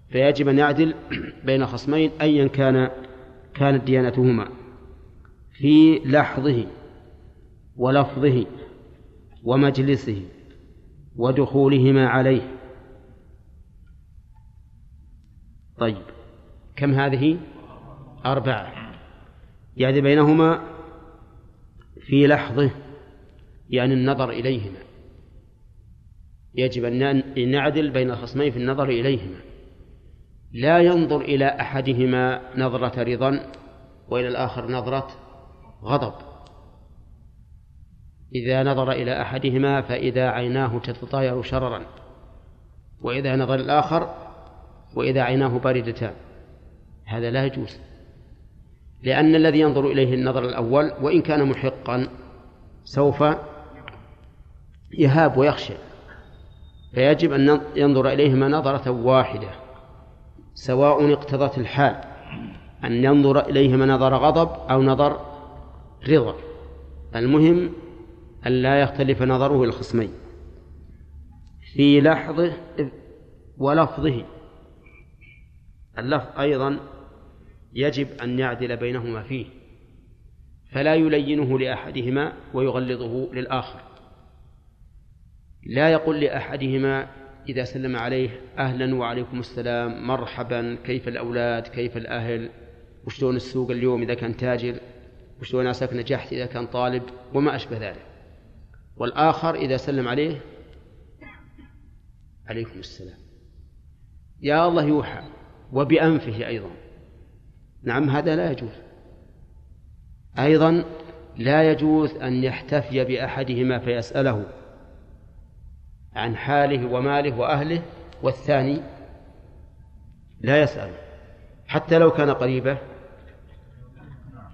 فيجب أن يعدل بين خصمين أيا كان كانت ديانتهما في لحظه ولفظه ومجلسه ودخولهما عليه. طيب كم هذه؟ أربعة. يعني بينهما في لحظه يعني النظر إليهما. يجب أن نعدل بين الخصمين في النظر إليهما. لا ينظر إلى أحدهما نظرة رضا وإلى الآخر نظرة غضب. إذا نظر إلى أحدهما فإذا عيناه تتطاير شررا وإذا نظر الآخر وإذا عيناه باردتان. هذا لا يجوز لأن الذي ينظر إليه النظر الأول وإن كان محقا سوف يهاب ويخشى. فيجب أن ينظر إليهما نظرة واحدة سواء اقتضت الحال أن ينظر إليهما نظر غضب أو نظر رضا. المهم أن لا يختلف نظره الخصمين. في لحظه ولفظه. اللفظ أيضا يجب أن يعدل بينهما فيه فلا يلينه لأحدهما ويغلظه للآخر. لا يقول لأحدهما إذا سلم عليه أهلا وعليكم السلام مرحبا كيف الأولاد؟ كيف الأهل؟ وشلون السوق اليوم إذا كان تاجر؟ وشلون عساك نجحت إذا كان طالب؟ وما أشبه ذلك. والآخر إذا سلم عليه عليكم السلام. يا الله يوحى وبأنفه أيضا. نعم هذا لا يجوز. أيضا لا يجوز أن يحتفي بأحدهما فيسأله عن حاله وماله وأهله والثاني لا يسأل حتى لو كان قريبه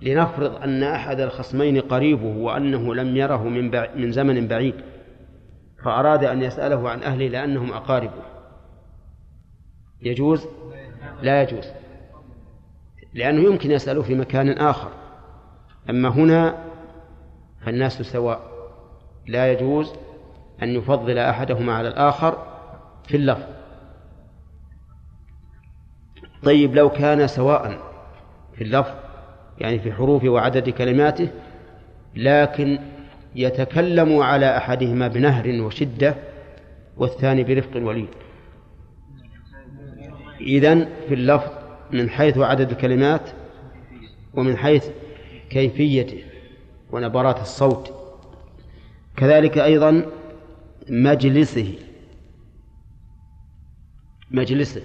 لنفرض أن أحد الخصمين قريبه وأنه لم يره من. من زمن بعيد فأراد أن يسأله عن أهله لأنهم أقاربه. يجوز؟ لا يجوز. لأنه يمكن يسأله في مكان آخر. أما هنا فالناس سواء. لا يجوز أن يفضل أحدهما على الآخر في اللفظ. طيب لو كان سواء في اللفظ يعني في حروفه وعدد كلماته لكن يتكلم على أحدهما بنهر وشدة والثاني برفق وليد إذن في اللفظ من حيث عدد الكلمات ومن حيث كيفيته ونبرات الصوت. كذلك أيضا مجلسه مجلسه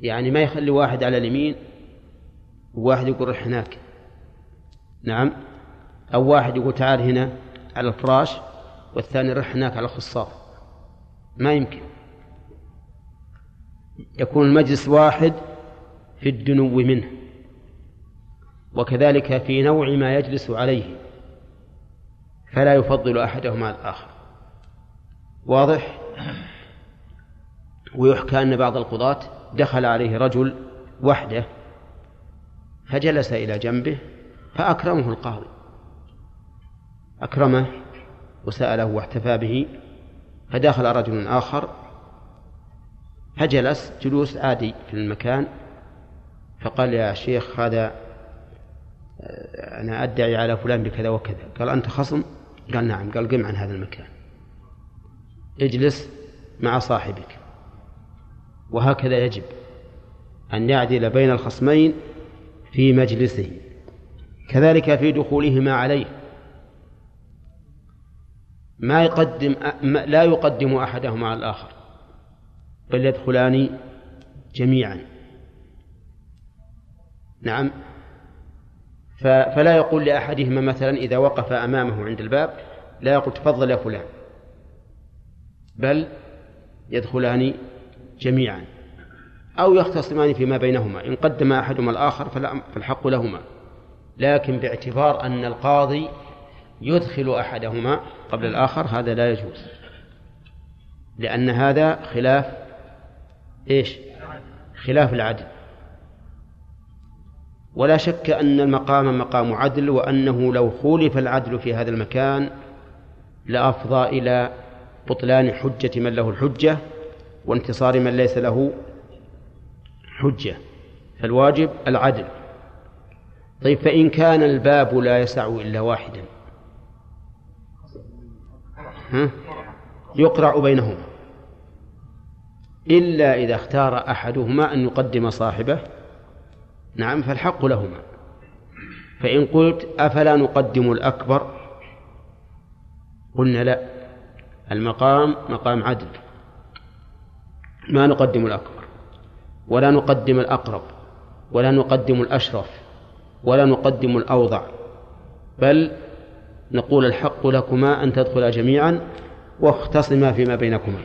يعني ما يخلي واحد على اليمين وواحد يقول رح هناك. نعم. أو واحد يقول تعال هنا على الفراش والثاني رح هناك على الخصاف ما يمكن. يكون المجلس واحد في الدنو منه. وكذلك في نوع ما يجلس عليه. فلا يفضل أحدهما الآخر. واضح؟ ويحكى أن بعض القضاة دخل عليه رجل وحده فجلس إلى جنبه فأكرمه القاضي. أكرمه وسأله واحتفى به فدخل رجل آخر فجلس جلوس عادي في المكان فقال يا شيخ هذا أنا أدعي على فلان بكذا وكذا. قال أنت خصم؟ قال نعم. قال قم عن هذا المكان. اجلس مع صاحبك. وهكذا يجب أن يعدل بين الخصمين في مجلسه كذلك في دخولهما عليه. ما يقدم لا يقدم أحدهما على الآخر بل يدخلان جميعا. نعم. فلا يقول لأحدهما مثلا إذا وقف أمامه عند الباب لا يقول تفضل يا فلان بل يدخلان جميعا. أو يختصمان فيما بينهما. إن قدم أحدهما الآخر فالحق لهما. لكن باعتبار أن القاضي يدخل أحدهما قبل الآخر هذا لا يجوز. لأن هذا خلاف إيش؟ خلاف العدل. ولا شك أن المقام مقام عدل وأنه لو خولف العدل في هذا المكان لأفضى إلى بطلان حجة من له الحجة وانتصار من ليس له حجة فالواجب العدل. طيب فإن كان الباب لا يسع إلا واحدا. ها؟ يقرع بينهما. إلا إذا اختار أحدهما أن يقدم صاحبه. نعم فالحق لهما. فإن قلت أفلا نقدم الأكبر؟ قلنا لا. المقام مقام عدل. ما نقدم الأكبر؟ ولا نقدم الأقرب ولا نقدم الأشرف ولا نقدم الأوضع بل نقول الحق لكما أن تدخلا جميعا واختصما فيما بينكما.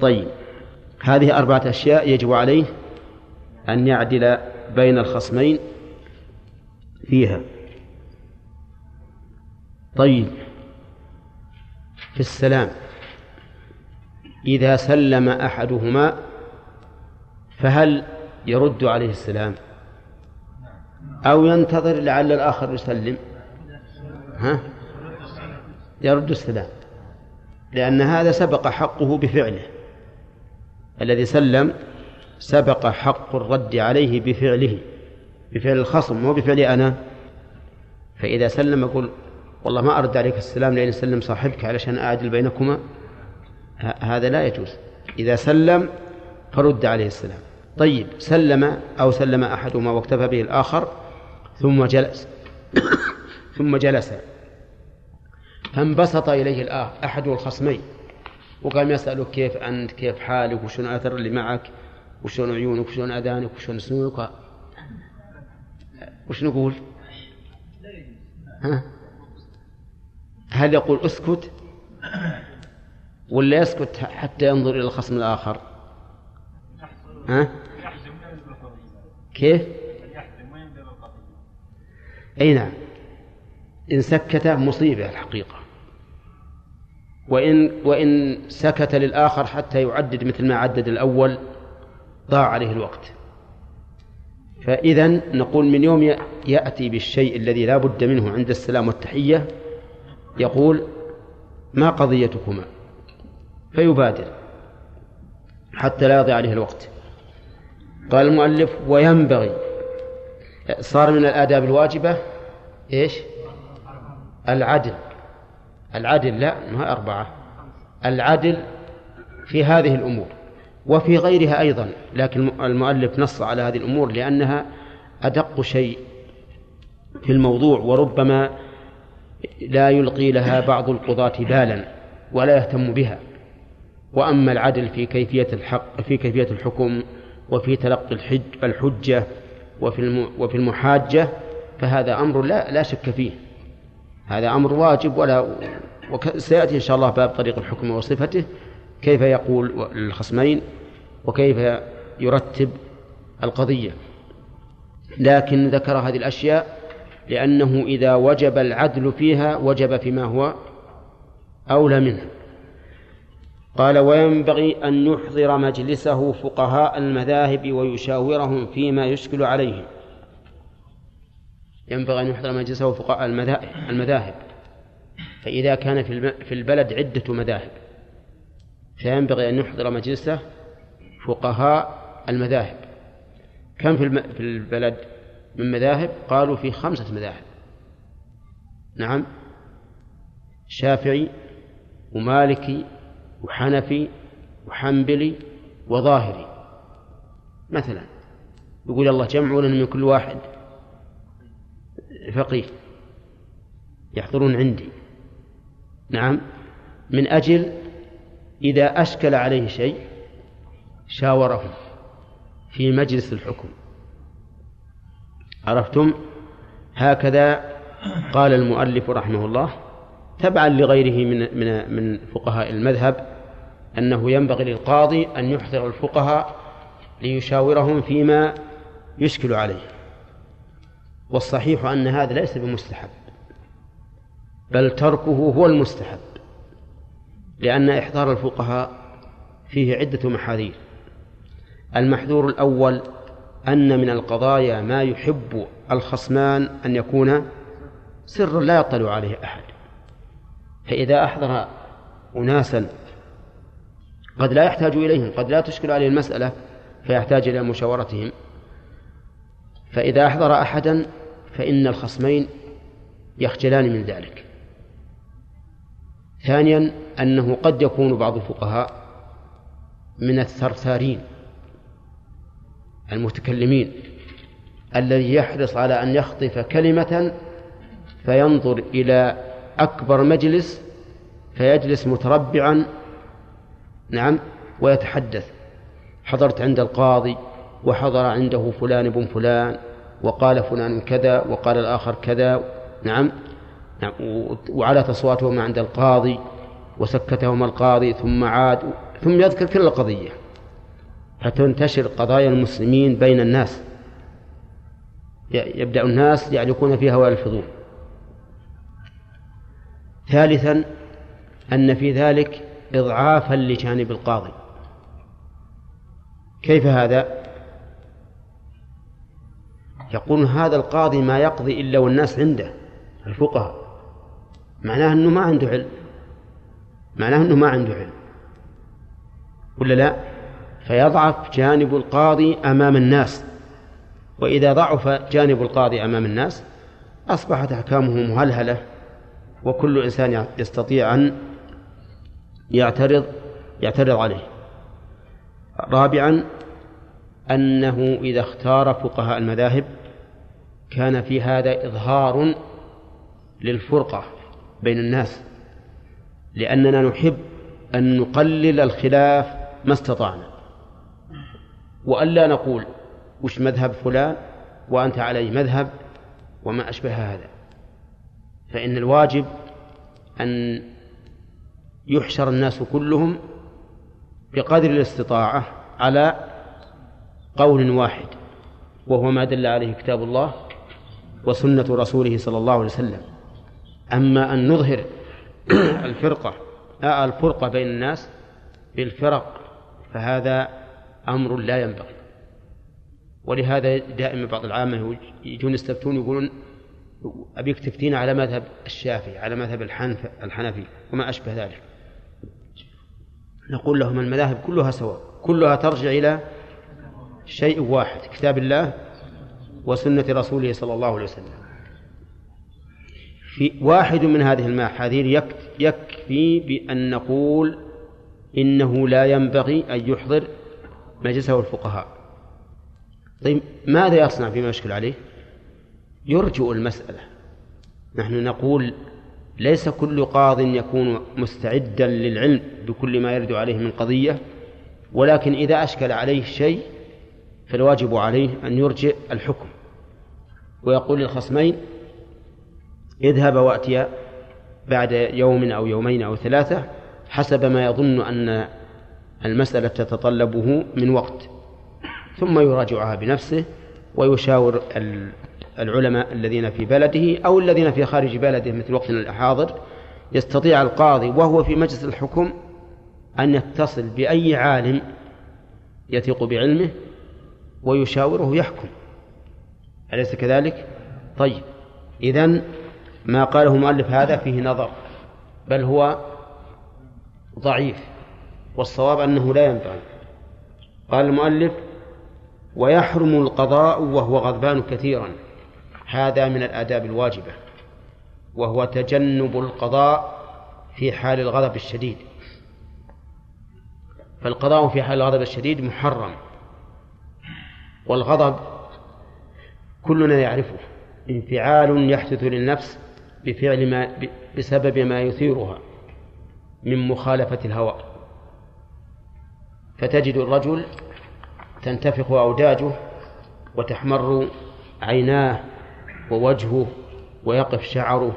طيب هذه أربعة أشياء يجب عليه أن يعدل بين الخصمين فيها. طيب في السلام إذا سلم أحدهما فهل يرد عليه السلام؟ أو ينتظر لعل الآخر يسلم؟ ها؟ يرد السلام لأن هذا سبق حقه بفعله. الذي سلم سبق حق الرد عليه بفعله بفعل الخصم مو بفعلي أنا. فإذا سلم يقول والله ما أرد عليك السلام لأن سلم صاحبك علشان أعدل بينكما هذا لا يجوز. إذا سلم فرد عليه السلام. طيب سلم أو سلم أحدهما واكتفى به الآخر ثم جلس. ثم جلس. فانبسط إليه أحد الخصمين. وقام يسألك كيف أنت كيف حالك وشنو أثر اللي معك وشلون عيونك وشلون أذانك وشلون سنونك وش نقول ها؟ هل يقول أسكت؟ ولا يسكت حتى ينظر إلى الخصم الآخر؟ ها؟ كيف؟ أي نعم. إن سكت مصيبة الحقيقة. وإن وإن سكت للآخر حتى يعدد مثل ما عدد الأول ضاع عليه الوقت. فإذا نقول من يوم يأتي بالشيء الذي لا بد منه عند السلام والتحية يقول ما قضيتكما؟ فيبادر حتى لا يضيع عليه الوقت. قال المؤلف وينبغي صار من الآداب الواجبة إيش؟ العدل. العدل لا ما أربعة. العدل في هذه الأمور وفي غيرها أيضا لكن المؤلف نص على هذه الأمور لأنها أدق شيء في الموضوع وربما لا يلقي لها بعض القضاة بالا ولا يهتم بها. وأما العدل في كيفية الحق في كيفية الحكم وفي تلقي الحج الحجة وفي وفي المحاجة فهذا أمر لا لا شك فيه. هذا أمر واجب ولا وسيأتي إن شاء الله باب طريق الحكم وصفته كيف يقول للخصمين وكيف يرتب القضية. لكن ذكر هذه الأشياء لأنه إذا وجب العدل فيها وجب فيما هو أولى منه قال وينبغي أن يحضر مجلسه فقهاء المذاهب ويشاورهم فيما يشكل عليهم. ينبغي أن يحضر مجلسه فقهاء المذاهب. فإذا كان في البلد عدة مذاهب فينبغي أن يحضر مجلسه فقهاء المذاهب. كم في البلد من مذاهب؟ قالوا في خمسة مذاهب. نعم. شافعي ومالكي وحنفي وحنبلي وظاهري. مثلا يقول الله جمعوا لنا من كل واحد فقيه يحضرون عندي. نعم من أجل إذا أشكل عليه شيء شاورهم في مجلس الحكم. عرفتم؟ هكذا قال المؤلف رحمه الله تبعا لغيره من من من فقهاء المذهب أنه ينبغي للقاضي أن يحضر الفقهاء ليشاورهم فيما يشكل عليه. والصحيح أن هذا ليس بمستحب بل تركه هو المستحب لأن إحضار الفقهاء فيه عدة محاذير. المحذور الأول أن من القضايا ما يحب الخصمان أن يكون سرا لا يطلع عليه أحد فإذا أحضر أناسا قد لا يحتاج إليهم قد لا تشكل عليه المسألة فيحتاج إلى مشاورتهم. فإذا أحضر أحدا فإن الخصمين يخجلان من ذلك. ثانيا أنه قد يكون بعض الفقهاء من الثرثارين المتكلمين الذي يحرص على أن يخطف كلمة فينظر إلى أكبر مجلس فيجلس متربعا نعم ويتحدث. حضرت عند القاضي وحضر عنده فلان بن فلان وقال فلان كذا وقال الآخر كذا. نعم, نعم وعلى تصواتهما عند القاضي وسكتهما القاضي ثم عاد ثم يذكر كل القضية. فتنتشر قضايا المسلمين بين الناس. يبدأ الناس يعلقون في هواء الفضول. ثالثا أن في ذلك إضعافا لجانب القاضي. كيف هذا؟ يقول هذا القاضي ما يقضي إلا والناس عنده الفقهاء. معناه أنه ما عنده علم. معناه أنه ما عنده علم. ولا لا؟ فيضعف جانب القاضي أمام الناس. وإذا ضعف جانب القاضي أمام الناس أصبحت أحكامه مهلهلة وكل إنسان يستطيع أن يعترض يعترض عليه. رابعا أنه إذا اختار فقهاء المذاهب كان في هذا إظهار للفرقة بين الناس لأننا نحب أن نقلل الخلاف ما استطعنا. وألا نقول وش مذهب فلان وأنت علي مذهب وما أشبه هذا. فإن الواجب أن يحشر الناس كلهم بقدر الاستطاعة على قول واحد وهو ما دل عليه كتاب الله وسنة رسوله صلى الله عليه وسلم. أما أن نظهر الفرقة آه الفرقة بين الناس بالفرق فهذا أمر لا ينبغي. ولهذا دائما بعض العامة يجون يستفتون يقولون أبيك تفتينا على مذهب الشافعي على مذهب الحنف الحنفي وما أشبه ذلك. نقول لهم المذاهب كلها سواء كلها ترجع إلى شيء واحد كتاب الله وسنة رسوله صلى الله عليه وسلم. في واحد من هذه المحاذير يكفي بأن نقول إنه لا ينبغي أن يحضر مجلسه الفقهاء. طيب ماذا يصنع فيما يشكل عليه؟ يرجئ المسألة. نحن نقول ليس كل قاض يكون مستعدا للعلم بكل ما يرد عليه من قضية ولكن إذا أشكل عليه شيء فالواجب عليه أن يرجئ الحكم. ويقول للخصمين اذهب وأتيا بعد يوم أو يومين أو ثلاثة حسب ما يظن أن المسألة تتطلبه من وقت ثم يراجعها بنفسه ويشاور العلماء الذين في بلده أو الذين في خارج بلده مثل وقتنا الحاضر يستطيع القاضي وهو في مجلس الحكم أن يتصل بأي عالم يثق بعلمه ويشاوره يحكم أليس كذلك؟ طيب إذن ما قاله المؤلف هذا فيه نظر بل هو ضعيف والصواب أنه لا ينبغي قال المؤلف ويحرم القضاء وهو غضبان كثيرا. هذا من الآداب الواجبة وهو تجنب القضاء في حال الغضب الشديد. فالقضاء في حال الغضب الشديد محرم والغضب كلنا يعرفه. انفعال يحدث للنفس بفعل ما بسبب ما يثيرها من مخالفة الهوى. فتجد الرجل تنتفخ أوداجه وتحمر عيناه ووجهه ويقف شعره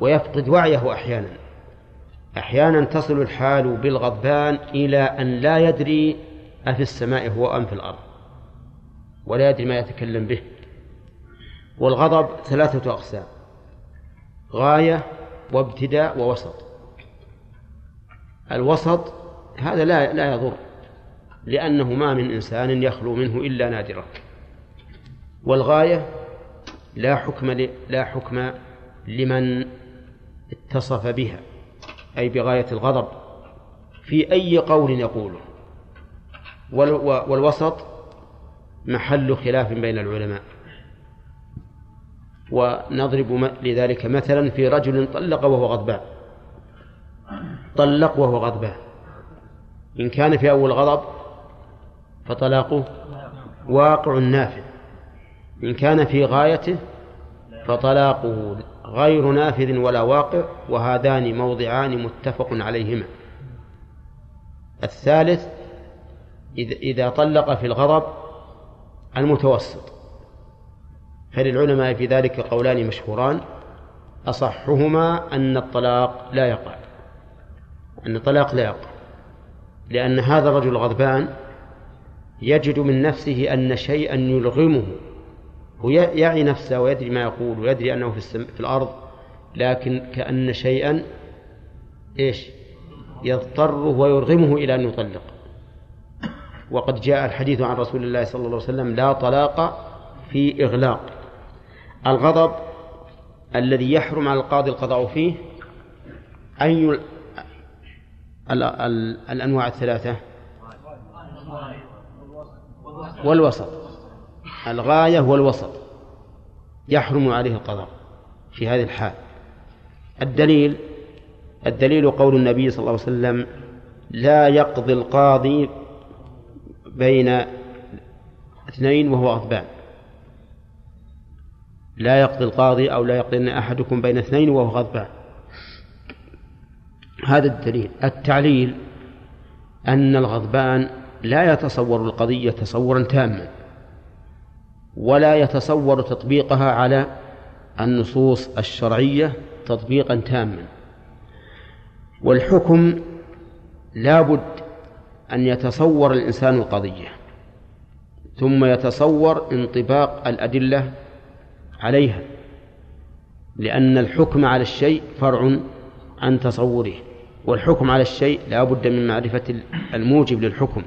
ويفقد وعيه أحيانا. أحيانا تصل الحال بالغضبان إلى أن لا يدري أفي السماء هو أم في الأرض ولا يدري ما يتكلم به. والغضب ثلاثة أقسام غاية وابتداء ووسط. الوسط هذا لا لا يضر لأنه ما من إنسان يخلو منه إلا نادرا. والغاية لا حكم لا حكم لمن اتصف بها أي بغاية الغضب في أي قول يقوله. والوسط محل خلاف بين العلماء. ونضرب لذلك مثلا في رجل طلق وهو غضبان. طلق وهو غضبان. إن كان في أول غضب فطلاقه واقع نافذ إن كان في غايته فطلاقه غير نافذ ولا واقع وهذان موضعان متفق عليهما. الثالث إذا طلق في الغضب المتوسط. فللعلماء في ذلك قولان مشهوران؟ أصحهما أن الطلاق لا يقع. أن الطلاق لا يقع. لأن هذا الرجل غضبان يجد من نفسه أن شيئا يلغمه. هو يعي نفسه ويدري ما يقول ويدري أنه في, السم... في الأرض لكن كأن شيئا إيش؟ يضطره ويرغمه إلى أن يطلق. وقد جاء الحديث عن رسول الله صلى الله عليه وسلم لا طلاق في إغلاق. الغضب الذي يحرم على القاضي القضاء فيه أي ال... ال... ال... الأنواع الثلاثة. والوسط. الغاية والوسط يحرم عليه القضاء في هذه الحال. الدليل الدليل قول النبي صلى الله عليه وسلم لا يقضي القاضي بين اثنين وهو غضبان لا يقضي القاضي أو لا يقضي أحدكم بين اثنين وهو غضبان هذا الدليل. التعليل أن الغضبان لا يتصور القضية تصورا تاما. ولا يتصور تطبيقها على النصوص الشرعية تطبيقا تاما. والحكم لا بد أن يتصور الإنسان القضية ثم يتصور انطباق الأدلة عليها لأن الحكم على الشيء فرع عن تصوره والحكم على الشيء لا بد من معرفة الموجب للحكم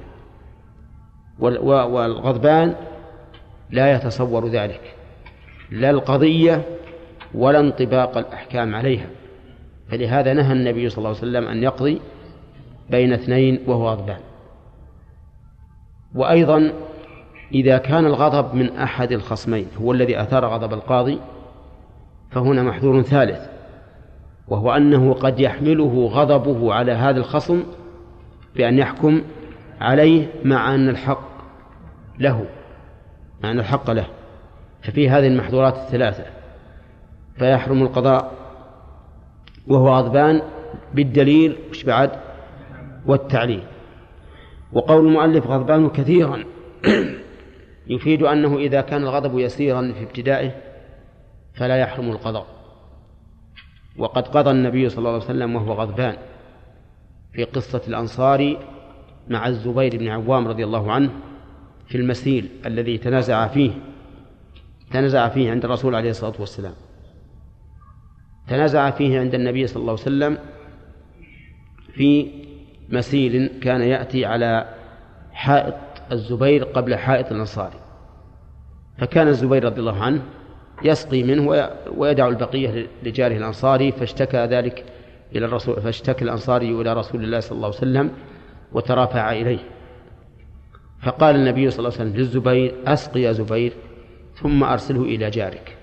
والغضبان لا يتصور ذلك لا القضية ولا انطباق الأحكام عليها. فلهذا نهى النبي صلى الله عليه وسلم أن يقضي بين اثنين وهو غضبان. وأيضا إذا كان الغضب من أحد الخصمين هو الذي أثار غضب القاضي فهنا محذور ثالث وهو أنه قد يحمله غضبه على هذا الخصم بأن يحكم عليه مع أن الحق له. مع أن الحق له. ففي هذه المحظورات الثلاثة. فيحرم القضاء وهو غضبان بالدليل وش بعد؟ والتعليل. وقول المؤلف غضبان كثيرا. يفيد أنه إذا كان الغضب يسيرا في ابتدائه فلا يحرم القضاء. وقد قضى النبي صلى الله عليه وسلم وهو غضبان. في قصة الأنصار مع الزبير بن عوام رضي الله عنه في المسيل الذي تنازع فيه تنازع فيه عند الرسول عليه الصلاة والسلام. تنازع فيه عند النبي صلى الله عليه وسلم في مسيل كان يأتي على حائط الزبير قبل حائط الأنصاري فكان الزبير رضي الله عنه يسقي منه ويدع البقية لجاره الأنصاري فاشتكى ذلك إلى الرسول فاشتكى الأنصاري إلى رسول الله صلى الله عليه وسلم وترافع إليه. فقال النبي صلى الله عليه وسلم للزبير أسقي يا زبير ثم أرسله إلى جارك.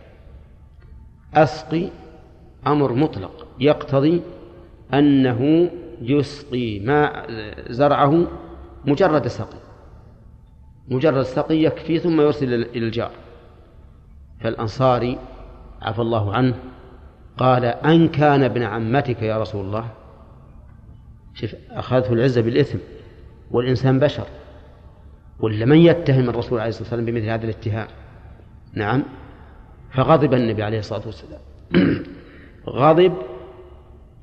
أسقي أمر مطلق يقتضي أنه يسقي ماء زرعه مجرد سقي. مجرد سقي يكفي ثم يرسل إلى الجار. فالأنصاري عفى الله عنه قال أن كان ابن عمتك يا رسول الله. شوف أخذته العزة بالإثم والإنسان بشر. ولا من يتهم الرسول عليه الصلاة والسلام بمثل هذا الاتهام؟ نعم. فغضب النبي عليه الصلاة والسلام. غضب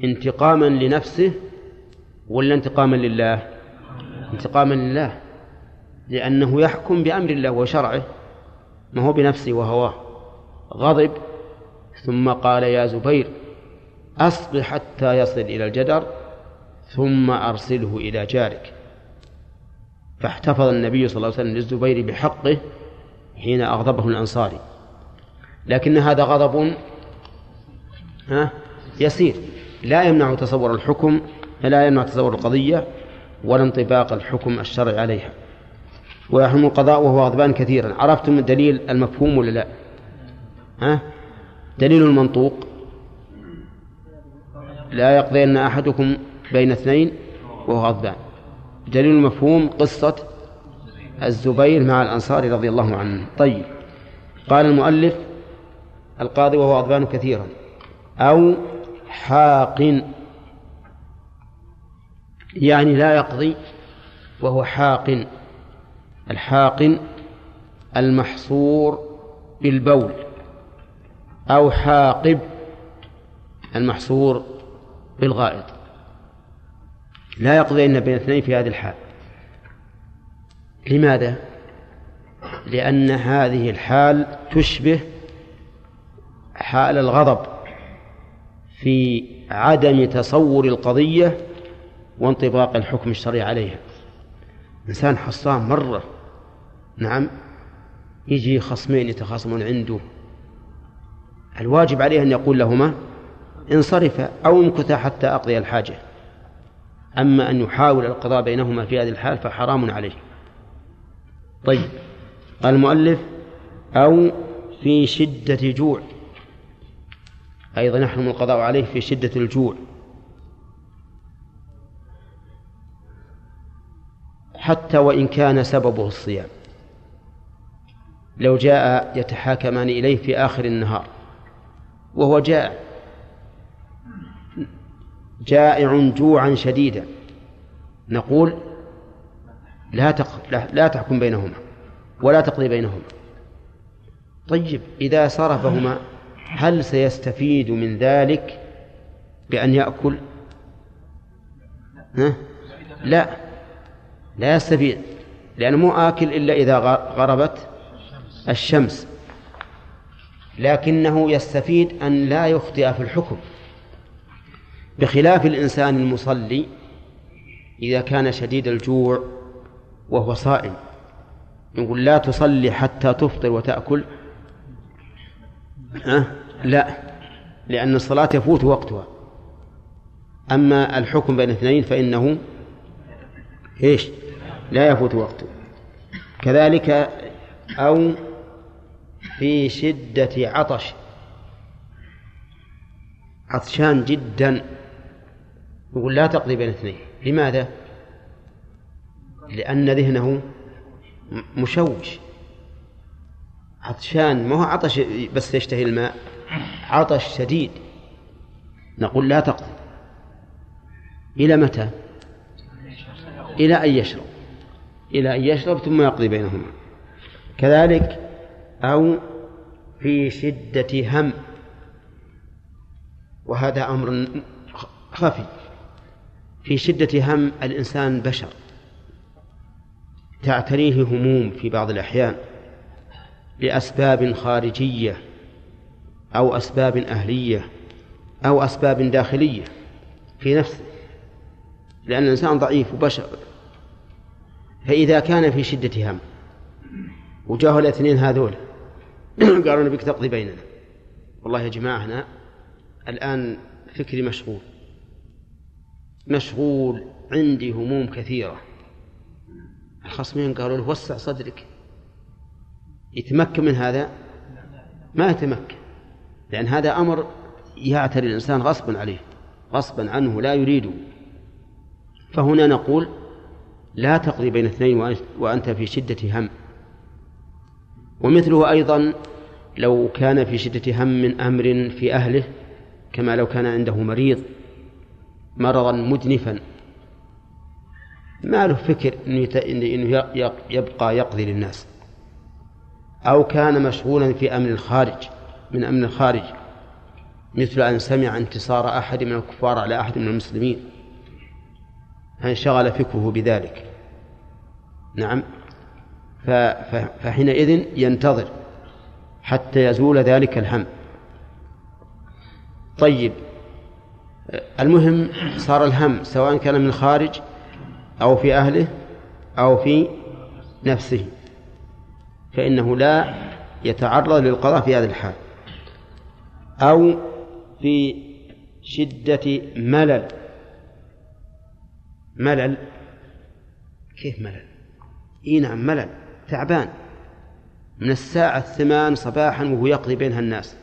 انتقاما لنفسه ولا انتقاما لله؟ انتقاما لله. لأنه يحكم بأمر الله وشرعه ما هو بنفسه وهواه غضب. ثم قال يا زبير أصبح حتى يصل إلى الجدر ثم أرسله إلى جارك. فاحتفظ النبي صلى الله عليه وسلم للزبير بحقه حين أغضبه الأنصاري. لكن هذا غضب يسير. لا يمنع تصور الحكم لا يمنع تصور القضية ولا انطباق الحكم الشرعي عليها. ويحرم القضاء وهو غضبان كثيرا. عرفتم الدليل المفهوم ولا لا؟ ها؟ دليل المنطوق لا يقضين أحدكم بين اثنين وهو غضبان. دليل المفهوم قصة الزبير مع الأنصار رضي الله عنه. طيب. قال المؤلف القاضي وهو غضبان كثيرا. أو حاق. يعني لا يقضي وهو حاق. الحاق المحصور بالبول. أو حاقب المحصور بالغائط. لا يقضين بين اثنين في هذه الحال. لماذا؟ لأن هذه الحال تشبه حال الغضب في عدم تصور القضية وانطباق الحكم الشرعي عليها. إنسان حصان مرة نعم يجي خصمين يتخاصمون عنده. الواجب عليه أن يقول لهما انصرفا أو امكثا حتى أقضي الحاجة. أما أن يحاول القضاء بينهما في هذه الحال فحرام عليه. طيب قال المؤلف أو في شدة جوع. أيضا يحرم القضاء عليه في شدة الجوع. حتى وإن كان سببه الصيام. لو جاء يتحاكمان إليه في آخر النهار وهو جائع. جائع جوعا شديدا. نقول لا تق... لا, تحكم بينهما ولا تقضي بينهما. طيب إذا صرفهما هل سيستفيد من ذلك بأن يأكل؟ ها؟ لا لا يستفيد لأنه مو آكل إلا إذا غربت الشمس. لكنه يستفيد أن لا يخطئ في الحكم. بخلاف الإنسان المصلي إذا كان شديد الجوع وهو صائم يقول لا تصلي حتى تفطر وتأكل. أه؟ لا لأن الصلاة يفوت وقتها. أما الحكم بين اثنين فإنه إيش؟ لا يفوت وقته. كذلك أو في شدة عطش عطشان جدا. يقول لا تقضي بين اثنين. لماذا؟ لأن ذهنه مشوش. عطشان ما هو عطش بس يشتهي الماء عطش شديد. نقول لا تقضي. إلى متى؟ إلى أن يشرب. إلى أن يشرب ثم يقضي بينهما. كذلك أو في شدة هم. وهذا أمر خفي. في شدة هم الإنسان بشر. تعتريه هموم في بعض الأحيان لأسباب خارجية أو أسباب أهلية أو أسباب داخلية في نفسه لأن الإنسان ضعيف وبشر. فإذا كان في شدة هم وجاءه الاثنين هذول قالوا نبيك تقضي بيننا. والله يا جماعة أنا الآن فكري مشغول. مشغول عندي هموم كثيرة. الخصمين قالوا له وسع صدرك. يتمكن من هذا؟ ما يتمكن. لأن هذا أمر يعتري الإنسان غصبا عليه غصبا عنه لا يريده. فهنا نقول لا تقضي بين اثنين وأنت في شدة هم. ومثله أيضا لو كان في شدة هم من أمر في أهله كما لو كان عنده مريض مرضا مدنفا ما له فكر إنه يبقى يقضي للناس. أو كان مشغولا في أمر الخارج من أمن الخارج. مثل أن سمع انتصار أحد من الكفار على أحد من المسلمين. فانشغل فكره بذلك. نعم. فحينئذ ينتظر حتى يزول ذلك الهم. طيب. المهم صار الهم سواء كان من الخارج أو في أهله أو في نفسه. فإنه لا يتعرض للقضاء في هذه الحال. أو في شدة ملل. ملل؟ كيف ملل؟ إي نعم ملل تعبان. من الساعة الثمان صباحا وهو يقضي بينها الناس.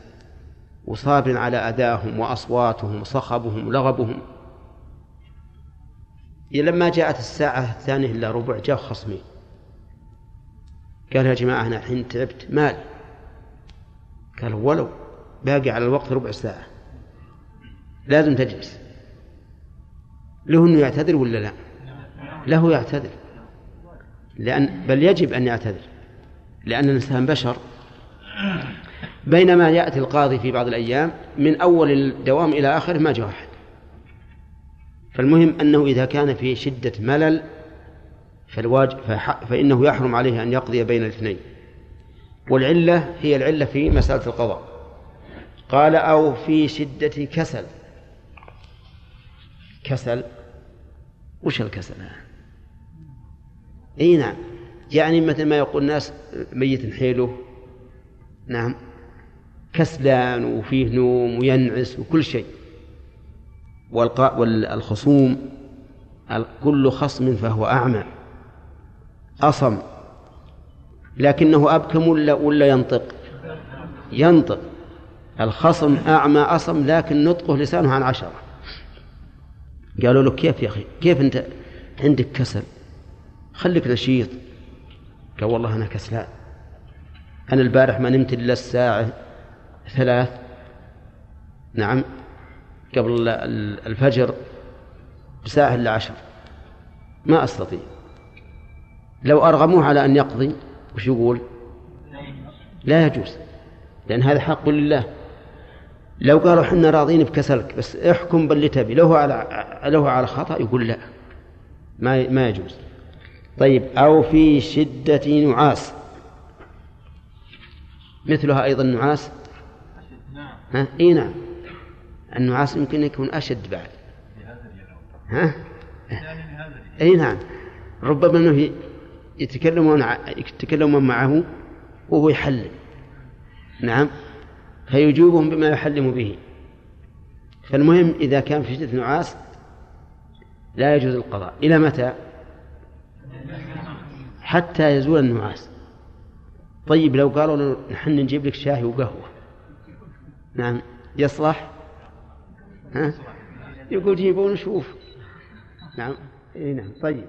وصابر على أداهم وأصواتهم وصخبهم ولغبهم. لما جاءت الساعة الثانية إلا ربع جاء خصمي. قال يا جماعة أنا الحين تعبت مال. قال ولو باقي على الوقت ربع ساعة. لازم تجلس. له أنه يعتذر ولا لا؟ له يعتذر. لأن بل يجب أن يعتذر. لأن الإنسان بشر. بينما يأتي القاضي في بعض الأيام من أول الدوام إلى آخره ما جاء أحد. فالمهم أنه إذا كان في شدة ملل فالواجب فإنه يحرم عليه أن يقضي بين الاثنين. والعلة هي العلة في مسألة القضاء. قال أو في شدة كسل. كسل؟ وش الكسل إي نعم. يعني مثل ما يقول الناس ميت حيله. نعم. كسلان وفيه نوم وينعس وكل شيء. والخصوم كل خصم فهو أعمى. أصم. لكنه أبكم ولا ولا ينطق؟ ينطق. الخصم أعمى أصم لكن نطقه لسانه عن عشرة. قالوا له كيف يا أخي؟ كيف أنت عندك كسل؟ خليك نشيط. قال والله أنا كسلان. أنا البارح ما نمت إلا الساعة ثلاث. نعم. قبل الفجر بساعة إلا عشر. ما أستطيع. لو أرغموه على أن يقضي وش يقول؟ لا يجوز. لأن هذا حق لله. لو قالوا حنا راضين بكسلك بس احكم باللي تبي. له على له على خطأ يقول لا. ما ما يجوز. طيب أو في شدة نعاس. مثلها أيضا نعاس. ها؟ إي نعم. النعاس يمكن يكون أشد بعد. ها؟ إي نعم. ربما أنه يتكلمون يتكلمون معه وهو يحلم نعم. فيجيبهم بما يحلم به. فالمهم إذا كان في شدة نعاس لا يجوز القضاء. إلى متى؟ حتى يزول النعاس. طيب لو قالوا نحن نجيب لك شاي وقهوة. نعم. يصلح؟ ها؟ يقول جيبوا نشوف نعم. إي نعم. طيب.